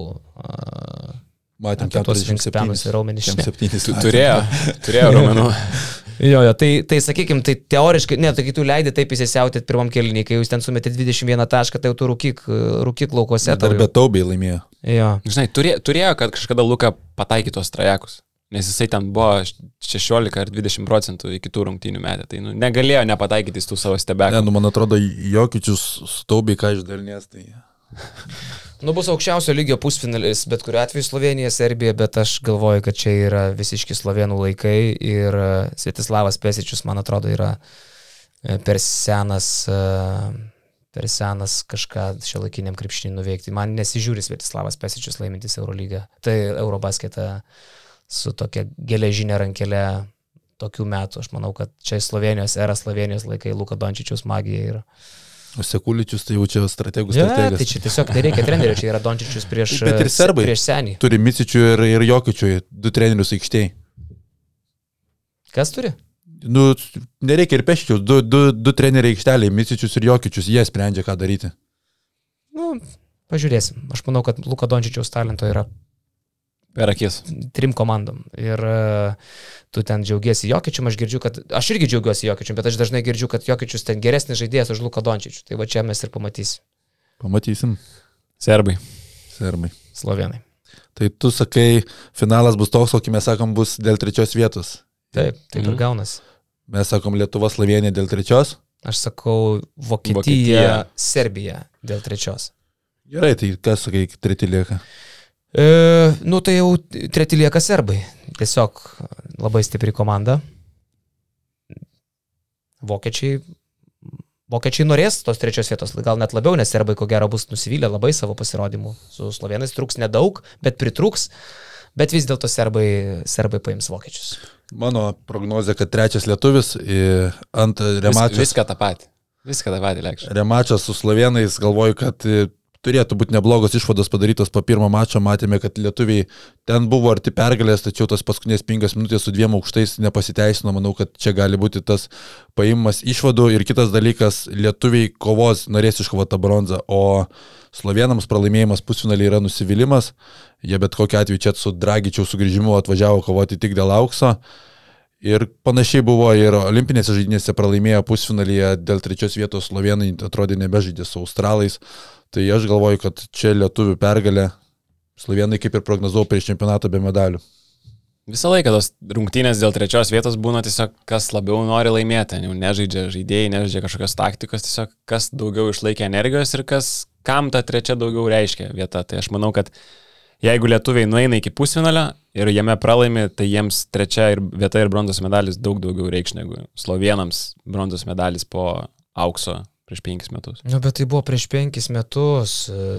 Matėm Apie tuos 47 vinkspenus ir matėm. turėjo, turėjo raumenų. [laughs] jo, jo, tai, tai sakykime, tai teoriškai, ne, tai kai tu leidai taip įsisiautėt pirmam kelniui, kai jūs ten sumetėt 21 tašką, tai jau tu rūkyk, rūkyk laukose. tau Dar be taubiai laimėjo. Jo. Žinai, turėjo, turėjo, kad kažkada Luka pataikytos trajekus. Nes jisai ten buvo 16 ar 20 procentų iki tų rungtynių metę. Tai nu, negalėjo nepataikyti tų savo Ne, stebekų. nu, man atrodo, Jokičius taubiai ką išdalinės. Tai... [laughs] Nu, bus aukščiausio lygio pusfinalis, bet kuriu atveju Slovenija, Serbija, bet aš galvoju, kad čia yra visiški slovenų laikai ir e, Svietislavas Pesičius, man atrodo, yra e, per senas, e, per senas kažką šio laikiniam krepšiniui nuveikti. Man nesižiūri Svietislavas Pesičius laimintis Eurolygą, tai Eurobasketą su tokia geležinė rankelė tokių metų. Aš manau, kad čia Slovenijos era, Slovenijos laikai, Luka Dončičius magija yra. O Sekuličius tai jau čia strategų Ja, strategas. tai čia tiesiog nereikia trenerio, čia yra Dončičius prieš, Bet ir serbai. prieš senį. Turi Micičių ir, ir Jokičių, du trenerius aikštėje. Kas turi? Nu, nereikia ir peščiaus, du, du, du treneriai aikšteliai, Misičius ir Jokičius, jie sprendžia, ką daryti. Nu, pažiūrėsim. Aš manau, kad Luka Dončičiaus talento yra Per akis. trim komandom. Ir e, tu ten džiaugiesi Jokičium, aš girdžiu, kad... Aš irgi džiaugiuosi Jokičium, bet aš dažnai girdžiu, kad Jokičius ten geresnis žaidėjas už Luka Dončičių. Tai va čia mes ir pamatysim. Pamatysim, Serbai. sermai. Slovenai. Tai tu sakai, finalas bus toks, kokį mes sakom, bus dėl trečios vietos. Taip, taip Mhm. ir gaunasi. Mes sakom Lietuva, Slovenija dėl trečios. Aš sakau Vokietija. Vokietija. Serbija dėl trečios. Gerai, tai kas sakai, treti lieka. E, nu tai jau treti lieka serbai. Tiesiog labai stipri komanda. Vokiečiai. Vokiečiai norės tos trečios vietos, gal net labiau, nes serbai ko gero bus nusivylę labai savo pasirodymu. Su slovenais truks nedaug, bet pritruks. Bet vis dėlto serbai, serbai paims vokiečius. Mano prognozija, kad trečias lietuvis, ant Vis, remačas, viską tą patį. Viską tą patį lėkščiau. remačas su slovenais, galvoju, kad turėtų būti neblogos išvados padarytos po pirmo mačo. Matėme, kad lietuviai ten buvo arti pergalės, tačiau tos paskutinės penkios minutės su dviem aukštais nepasiteisino. Manau, kad čia gali būti tas paimas išvadų. Ir kitas dalykas, lietuviai kovos norės iškovoti tą bronzą, o slovenams pralaimėjimas pusfinaliai yra nusivylimas. Jie bet kokiu atveju čia su Dragičiaus sugrįžimu atvažiavo kovoti tik dėl aukso. Ir panašiai buvo ir olimpinėse žaidynėse pralaimėjo pusfinalyje dėl trečios vietos slovenai atrodė nebežaidė su australais. Tai aš galvoju, kad čia lietuvių pergalė. Slovenai kaip ir prognozavau prieš čempionatą be medalių. Visą laiką tos rungtynės dėl trečios vietos būna tiesiog, kas labiau nori laimėti. Jau nežaidžia žaidėjai, nežaidžia kažkokios taktikos, tiesiog kas daugiau išlaikė energijos ir kas, kam ta trečia daugiau reiškia vieta. Tai aš manau, kad jeigu lietuviai nueina iki pusfinalio ir jame pralaimi, tai jiems trečia ir vieta ir bronzos medalis daug daugiau reikš negu slovenams bronzos medalis po aukso prieš penkis metus. Nu, bet tai buvo prieš penkis metus. e,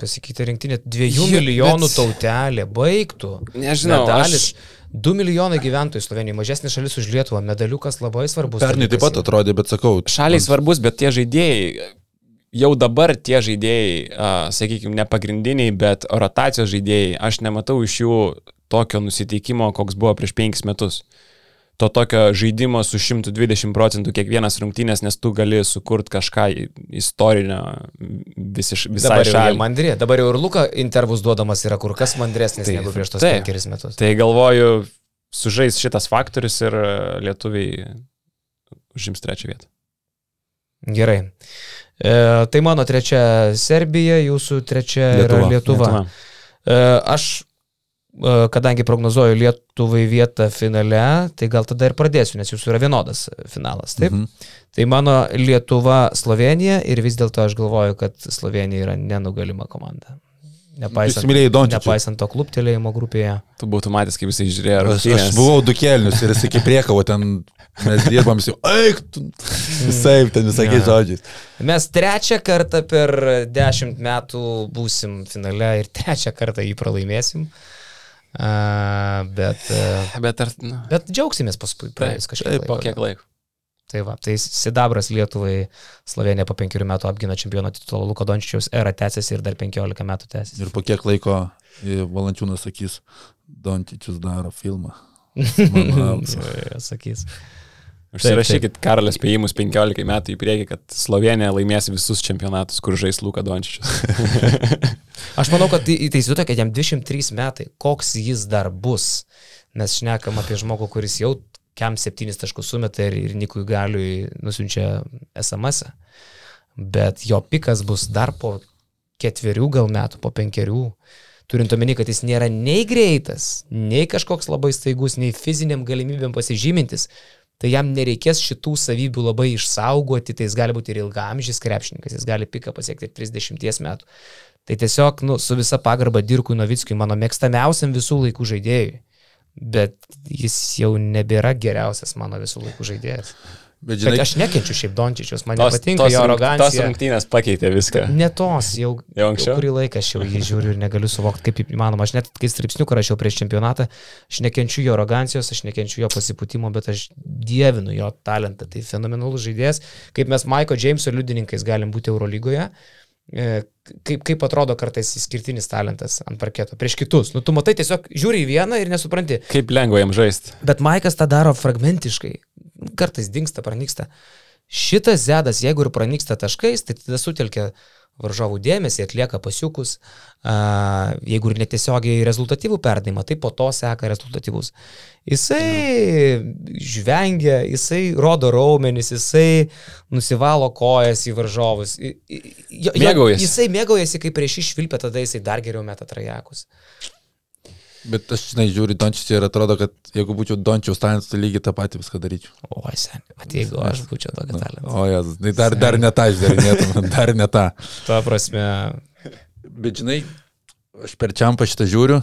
Pasikeitė rinktinė dviejų Jo, milijonų bet- tautelė. Baigtų. Nežinau, Medalis. aš- 2 milijonai gyventojų Slovenijoje, mažesnė šalis už Lietuvą, medaliukas labai svarbus. Pernai taip pat atrodė, bet sakau. Šaliai svarbus, bet tie žaidėjai, jau dabar tie žaidėjai, sakykime, ne pagrindiniai, bet rotacijos žaidėjai, aš nematau iš jų tokio nusiteikimo, koks buvo prieš penkis metus. To tokio žaidimo su 120 procentų kiekvienas rungtynės, nes tu gali sukurti kažką istorinio visiš, visai Dabar šaliai. mandri. Dabar jau ir Luka intervus duodamas yra kur kas mandresnis Taip, negu prieš tos taip. penkeris metus. Tai galvoju, sužais šitas faktorius ir e, lietuviai užims trečią vietą. Gerai. E, tai mano trečia Serbija, jūsų trečia Lietuva. yra Lietuva. Lietuva. E, aš, e, kadangi prognozuoju Lietuvai vietą finale, tai gal tada ir pradėsiu, nes jūsų yra vienodas finalas. Taip? Mhm. Tai mano Lietuva, Slovenija ir vis dėlto aš galvoju, kad Slovenija yra nenugalima komanda. Nepaisant, nepaisant to kluptelėjimo grupėje. Tu būtų matęs, kaip jisai žiūrėjo. Aš, aš buvau du kelnius ir jis iki priekavo ten, mes dirbam, jau, eik, visai ten visokiais Ne. žodžiais. Mes trečią kartą per dešimt metų būsim finale ir trečią kartą jį pralaimėsim. A, bet, a, Bet ar... Nu, bet džiaugsimės paskui praėjus kažkiek taip, po kiek laiko? Tai va, tai Sidabras Lietuvai Slovenija po penkerių metų apgina čempiono titulą, Luko Dončičiaus era tęsiasi ir dar penkiolika metų tęsiasi. Ir po kiek laiko e, Valančiūnas sakys, Dončičius daro filmą. [laughs] Sakys. Užsirašykit karalės spėjimus 15 metų į priekį, kad Slovenija laimės visus čempionatus, kur žais Luka Dončičius. [laughs] Aš manau, kad įsivaizduoju, kad jam 23 metai, koks jis dar bus. Mes šnekam apie žmogų, kuris jau kiam 7 taškus sumeta ir, ir Nikui Galiui nusiunčia SMS. -ą. Bet jo pikas bus dar po ketverių gal metų, po penkerių. Turint omeny, kad jis nėra nei greitas, nei kažkoks labai staigus, nei fiziniam galimybėm pasižymintis, tai jam nereikės šitų savybių labai išsaugoti, tai jis gali būti ir ilgamžys krepšininkas, jis gali piką pasiekti ir 30 metų. Tai tiesiog nu, su visa pagarba Dirkui Novickui, mano mėgstamiausiam visų laikų žaidėjui. Bet jis jau nebėra geriausias mano visų laikų žaidėjas. Bet Žinai, žinai, aš nekenčiu šiaip Dončičius, man Tos- nepatinka tos jo arogancija. Tos rungtynės pakeitė viską. Ne tos, jau, Jau anksčiau? kurį laiką aš jau jį žiūriu ir negaliu suvokti, kaip įmanoma. Aš net kai straipsniuką rašiau prieš čempionatą, aš nekenčiu jo arogancijos, aš nekenčiu jo pasipūtimo, bet aš dievinu jo talentą. Tai fenomenalus žaidėjas. Kaip mes Maiko Jameso liudininkais galim būti Eurolygoje, e, kaip, kaip atrodo kartais išskirtinis talentas ant parketo prieš kitus. Nu, tu matai tiesiog žiūri į vieną ir nesupranti. Kaip lengva jam žaisti. Bet Maikas tą daro fragmentiškai. Kartais dinksta, pranyksta. Šitas zedas, jeigu ir pranyksta taškais, tai tada sutelkia varžovų dėmesį, atlieka pasiukus, jeigu ir netiesiogiai rezultatyvų perdavimą, tai po to seka rezultatyvus. Jisai žvengia, jisai rodo raumenis, jisai nusivalo kojas į varžovus. Mėgaujasi. Jisai mėgaujasi, kai prieš išvilpę, tada jisai dar geriau meta trajekus. Bet aš, žinai, žiūriu Dončičią ir atrodo, kad jeigu būčiau Dončiaus talentas, tai lygiai tą patį viską daryčiau. O, sen, mat jeigu aš būčiau tokia talentą. O, jas, tai dar, dar ne tą išdarinėtum, [laughs] dar ne tą. Tuo prasme, Bet žinai, aš per čiampą šitą žiūriu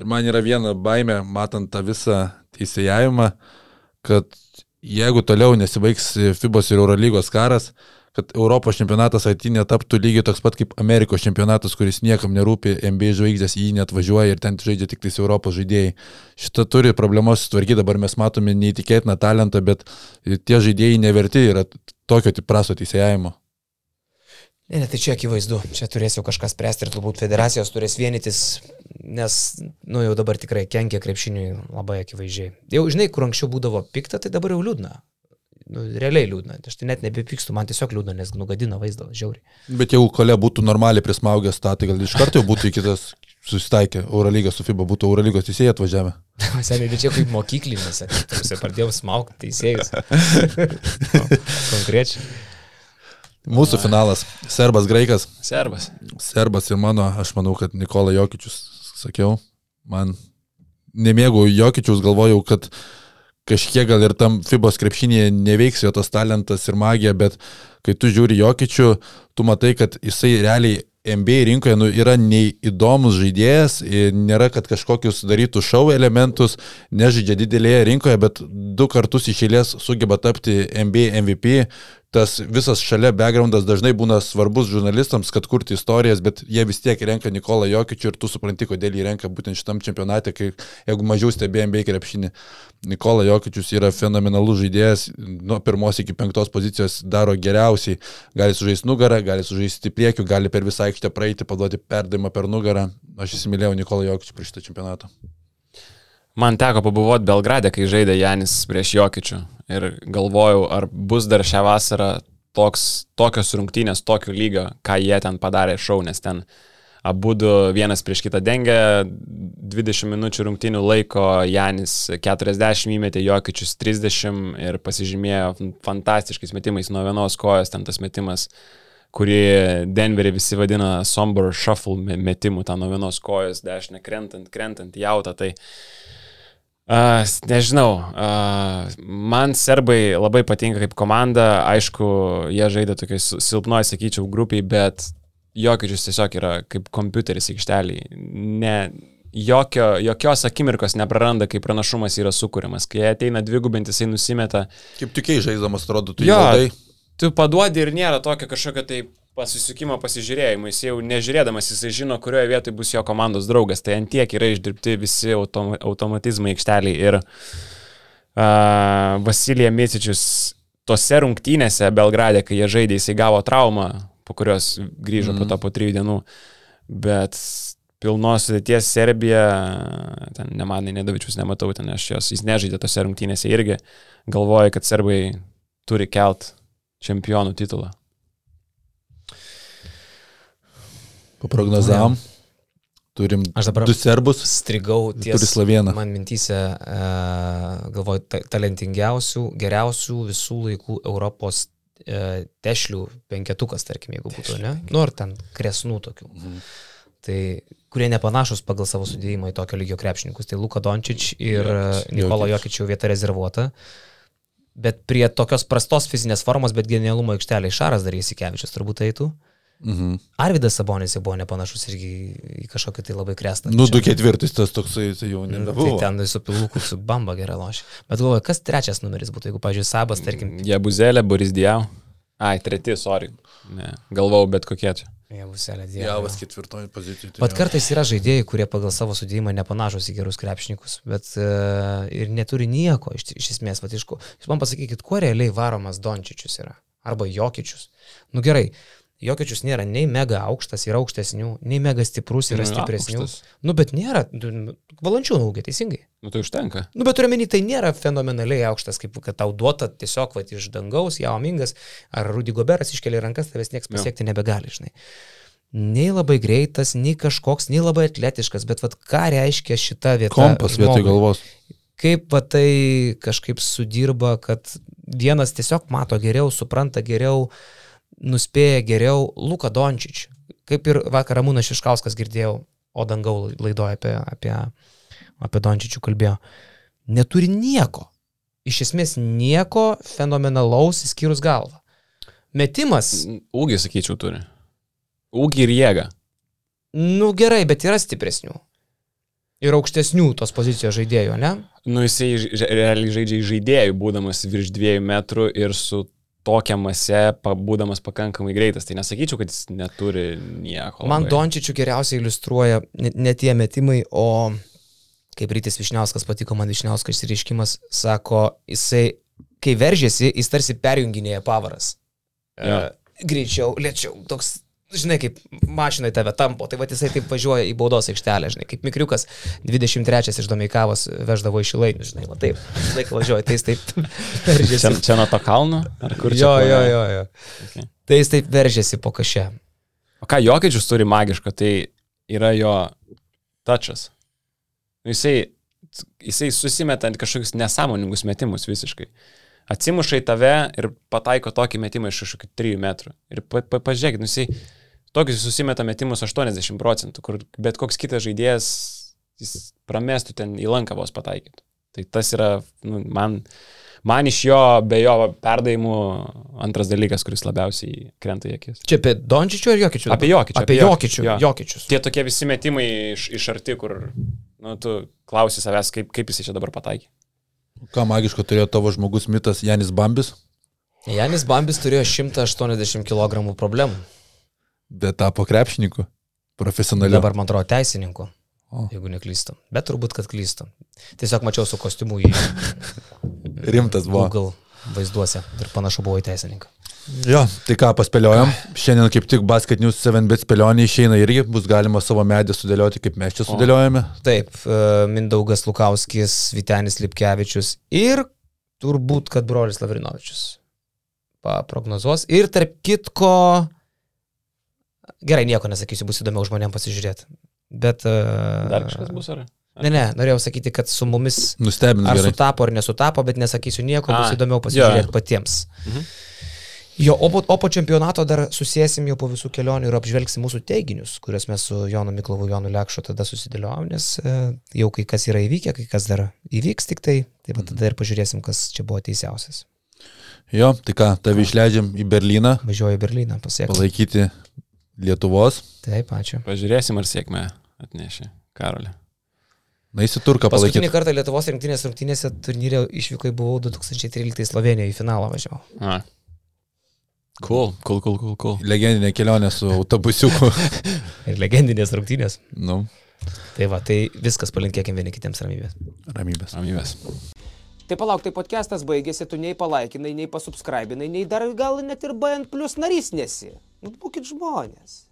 ir man yra viena baime, matant tą visą teisėjavimą, kad jeigu toliau nesibaigs FIBOS ir Eurolygos karas, kad Europos čempionatas ateinė taptų lygiai toks pat kaip Amerikos čempionatas, kuris niekam nerūpi, NBA žvaigždės į jį net važiuoja ir ten žaidžia tik tais Europos žaidėjai. Šitą turi problemos sutvarkyti, dabar mes matome neįtikėtiną talentą, bet tie žaidėjai neverti yra tokio tipo prasto teisėjavimo. Ne, ne, tai čia akivaizdu, čia turės jau kažkas spręsti ir turbūt federacijos turės vienytis, nes, nu jau dabar tikrai kenkia krepšiniui labai akivaizdžiai. Jau žinai, kur anksčiau būdavo pikta, tai dabar jau liūdna. Nu, realiai liūdna. Aš tai net nebepykstu, man tiesiog liūdna, nes nugadina vaizdą, žiauriai. Bet jeigu kole būtų normaliai prismaugęs tą, tai gal iš karto jau būtų į kitas susitaikė. Eurolygos su FIBA būtų Eurolygos teisėjai atvažiavę. [laughs] Seniai, bet čia kaip mokyklinėse, tuose pradėjau smaugti teisėjus. [laughs] Konkrečiai. Mūsų finalas. Serbas, Graikas. Serbas. Serbas ir mano, aš manau, kad Nikola Jokičius, sakiau, man nemėgau Jokičius, galvojau, kad kažkiek gal ir tam FIBOS krepšinėje neveiks jo tas talentas ir magija, bet kai tu žiūri Jokičių, tu matai, kad jisai realiai NBA rinkoje nu, yra neįdomus žaidėjas, ir nėra, kad kažkokius darytų šau elementus, nežaidžia didelėje rinkoje, bet du kartus iš eilės sugeba tapti NBA MVP. Tas visas šalia backgroundas dažnai būna svarbus žurnalistams, kad kurti istorijas, bet jie vis tiek renka Nikolą Jokičių ir tu supranti, kodėl jį renka būtent šitam čempionate, kai jeigu mažiau stebė NBA krepšinį. Nikola Jokičius yra fenomenalus žaidėjas, nuo pirmos iki penktos pozicijos daro geriausiai, gali sužaisti nugarą, gali sužaisti priekiu, gali per visą aikštę praeiti, paduoti perdavimą per nugarą. Aš įsimylėjau Nikolą Jokičių prieš šitą čempionatą. Man teko pabuvoti Belgrade, kai žaidė Janis prieš Jokičių. Ir galvojau, ar bus dar šią vasarą toks, tokios rungtynės, tokio lygio, ką jie ten padarė šau, nes ten abu du vienas prieš kitą dengia, 20 minučių rungtynių laiko, Janis 40 įmetė, Jokičius 30 ir pasižymėjo fantastiškais metimais nuo vienos kojos, ten tas metimas kurį Denverį visi vadina Somber Shuffle me- metimu, tą nuo vienos kojos dešinę krentant, krentant jautą. Tai uh, nežinau, uh, man serbai labai patinka kaip komanda, aišku, jie žaidė tokiai sil- silpnoj, sakyčiau, grupiai, bet Jokičius tiesiog yra kaip kompiuteris aikšteliai. Ne, jokio, jokios akimirkos nepraranda, kai pranašumas yra sukūriamas. Kai ateina dvigubintis, jisai nusimeta, Kaip tikiai žaiddamas, atrodo, tu Jo, įvaldai. tu paduodi ir nėra tokio kažkokio tai pasisukimo pasižiūrėjimo, jis jau nežiūrėdamas, jisai žino, kurioje vietoje bus jo komandos draugas, tai ant tiek yra išdirbti visi autom automatizmai aikšteliai ir uh, Vasilija Micičius tose rungtynėse Belgrade, kai jie žaidė, jisai gavo traumą, po kurios grįžo mm. po to po trijų dienų, bet pilnos sudėties Serbija, ten nemanai, nedavičius nematau, ten aš jos, jis nežaidė tose rungtynėse irgi, galvoja, kad serbai turi kelt čempionų titulą. Paprognozavom. Turim Aš dabar du serbus. strigau ties Turi Slovėną. man mintyse, uh, galvoju, ta, talentingiausių, geriausių visų laikų Europos uh, tešlių penketukas, tarkim, jeigu būtų, ne? Nu, ar ten kresnų tokių. Mhm. Tai kurie nepanašus pagal savo sudėjimą į tokio lygio krepšininkus. Tai Luka Dončič ir. Jokic. Nikola Jokičių vieta rezervuota. Bet prie tokios prastos fizinės formos, bet genialumo aikštelė Šaras dar įsikevičius turbūt eitų. Mhm. Arvidas Sabonis jau buvo nepanašus irgi į kažkokį tai labai krestą. Nu, du ketvirtis tas toksai tai jau Tai nebebuvo. ten su pilūku, su bamba gerai lošia. Bet galvoju, kas trečias numeris būtų, jeigu, pavyzdžiui, Sabas, tarkim, Jie buzelė, Boris Diau. Ai, treti, sorry. Ne, galvau, bet kokie čia. Javuselė Javas Dievas. ketvirtoji pozicija. tai Pat kartais yra žaidėjai, kurie pagal savo sudėjimą nepanašus į gerus krepšininkus, bet uh, ir neturi nieko iš, iš esmės. Vat, iš ko. Jūs man pasakykit, kuo realiai varomas Dončičius yra? Arba Jokičius. Nu gerai, Jokiečius nėra nei mega aukštas, yra aukštesnių, nei mega stiprus, yra Nu, stipresnių. aukštas. Nu, bet nėra, valančių ūgiai, teisingai. Nu tai užtenka. Nu, bet turiu menį, tai nėra fenomenaliai aukštas, kaip kad tau duota tiesiog va, iš dangaus, jaumingas, ar Rudy Goberas iškelia rankas, tavęs niekas Jo. pasiekti nebegali, žinai. Nei labai greitas, nei kažkoks, nei labai atletiškas, bet vad ką reiškia šita vieta. Kompas vietoj galvos. Kaip va tai kažkaip sudirba, kad vienas tiesiog mato geriau, supranta geriau, nuspėja geriau Luka Dončič. Kaip ir vakar Ramūnas Šiškauskas girdėjau, o dangau laidoje apie, apie, apie Dončičių kalbėjo. Neturi nieko. Iš esmės nieko fenomenalaus įskyrus galvą. Metimas, Ūgį, sakyčiau, turi. Ūgį ir jėgą. nu gerai, bet yra stipresnių. Ir aukštesnių tos pozicijos žaidėjų, ne? Nu jisai realiai žaidžia žaidėjų, būdamas virš dviejų metrų ir su tokia mase, pa- būdamas pakankamai greitas. Tai nesakyčiau, kad jis neturi nieko. Man labai. Dončičių geriausiai iliustruoja ne, ne tie metimai, o kaip Rytis Višniauskas patiko man Višniauskas išsireiškimas, sako, jisai, kai veržėsi, jis tarsi perjunginėja pavaras. Jo. E, greičiau, lėčiau, toks, žinai, kaip mašinai tave tampo, tai va jisai taip važiuoja į baudos aikštelę, žinai, kaip Mikriukas 23 iš Domeikavos veždavo iš Ilainių, žinai, va taip, laiką važiuoja, tai jis taip [laughs] Čia, veržėsi. čia nuo to kalno? Ar kur čia? Jo, jo, jo, jo. Okay. Tai jis taip veržėsi po kažę. O ką Jokičius turi magiško, tai yra jo. Nu, Jisai, jisai susimeta ant kažkokius nesąmoningus metimus visiškai. Atsimuša į tave ir pataiko tokį metimą iš kažkokių 3 metrų. Ir pa, pa, pažiūrėkit, nu, jisai tokius susimeta metimus 80 procentų, kur bet koks kitas žaidėjas jis pramestų ten į lanką vos pataikytų. Tai tas yra, nu, man, man iš jo, be jo perdavimų, antras dalykas, kuris labiausiai krenta į akis. Čia apie Dončičių ar Jokičių? Apie Jokičių, Apie apie Jokičių. Jokičių, jo. Jokičius. Tie tokie visi metimai iš, iš arti, kur, nu, tu klausi savęs, kaip, kaip jis čia dabar pataikė. Ką magiško turėjo tavo žmogus mitas Janis Bambis, Janis Bambis turėjo 180 kg problemų. Bet tapo krepšininku. Profesionaliu. Dabar, man atrodo, teisininku. O. Jeigu neklystu. Bet turbūt, kad klystu. Tiesiog mačiau su kostiumu į [laughs] Rimtas buvo. Google vaizduose ir panašu buvo į teisininką. Jo, tai ką, paspėliojom. Šiandien kaip tik Basket News 7 bet spėlionė išeina irgi, bus galima savo medį sudėlioti, kaip mes čia sudėliojame. Taip, e, Mindaugas Lukauskis, Vitenis Lipkevičius ir turbūt, kad brolis Lavrinovičius paprognozuos. Ir tarp kitko, gerai, nieko nesakysiu, bus įdomiau žmonėms pasižiūrėti. Bet... e, Dar kažkas bus ar? Ne, ne, norėjau sakyti, kad su mumis Nustebins ar gerai. sutapo ar nesutapo, bet nesakysiu nieko, bus A, įdomiau jo, pasižiūrėti jo. patiems. Mhm. Jo, o po, o po čempionato dar susėsim jau po visų kelionių ir apžvelgsim mūsų teiginius, kuriuos mes su Jonu Miklovu, Jonu Lekšu tada susidėliojom, nes e, jau kai kas yra įvykę, kai kas dar įvyks tik tai, tai va tada ir pažiūrėsim, kas čia buvo teisiausias. Jo, tai ką, tave išleidžiam į Berliną, Važiuoju į Berliną, pasiekti. palaikyti Lietuvos. Taip, ačiū. Pažiūrėsim, ar sėkmę atnešė Karolį. Na, įsiturka Paskutinį palaikyti. kartą Lietuvos rinktinės rungtynėse turnyre išvykai buvau 2013 Slovenijoje į finalą važiavau. A. Cool, cool, cool, cool, cool. Legendinė kelionė su autobusiuku. [laughs] Ir legendinės rungtynės. nu, Tai va, tai viskas palinkėkim vieni kitiems ramybės. ramybės. Ramybės. Tai palauk, tai podcastas baigėsi, tu nei palaikinai, nei pasubscribinai, nei dar gal net ir BN plus narys nesi. Nu, būkit žmonės.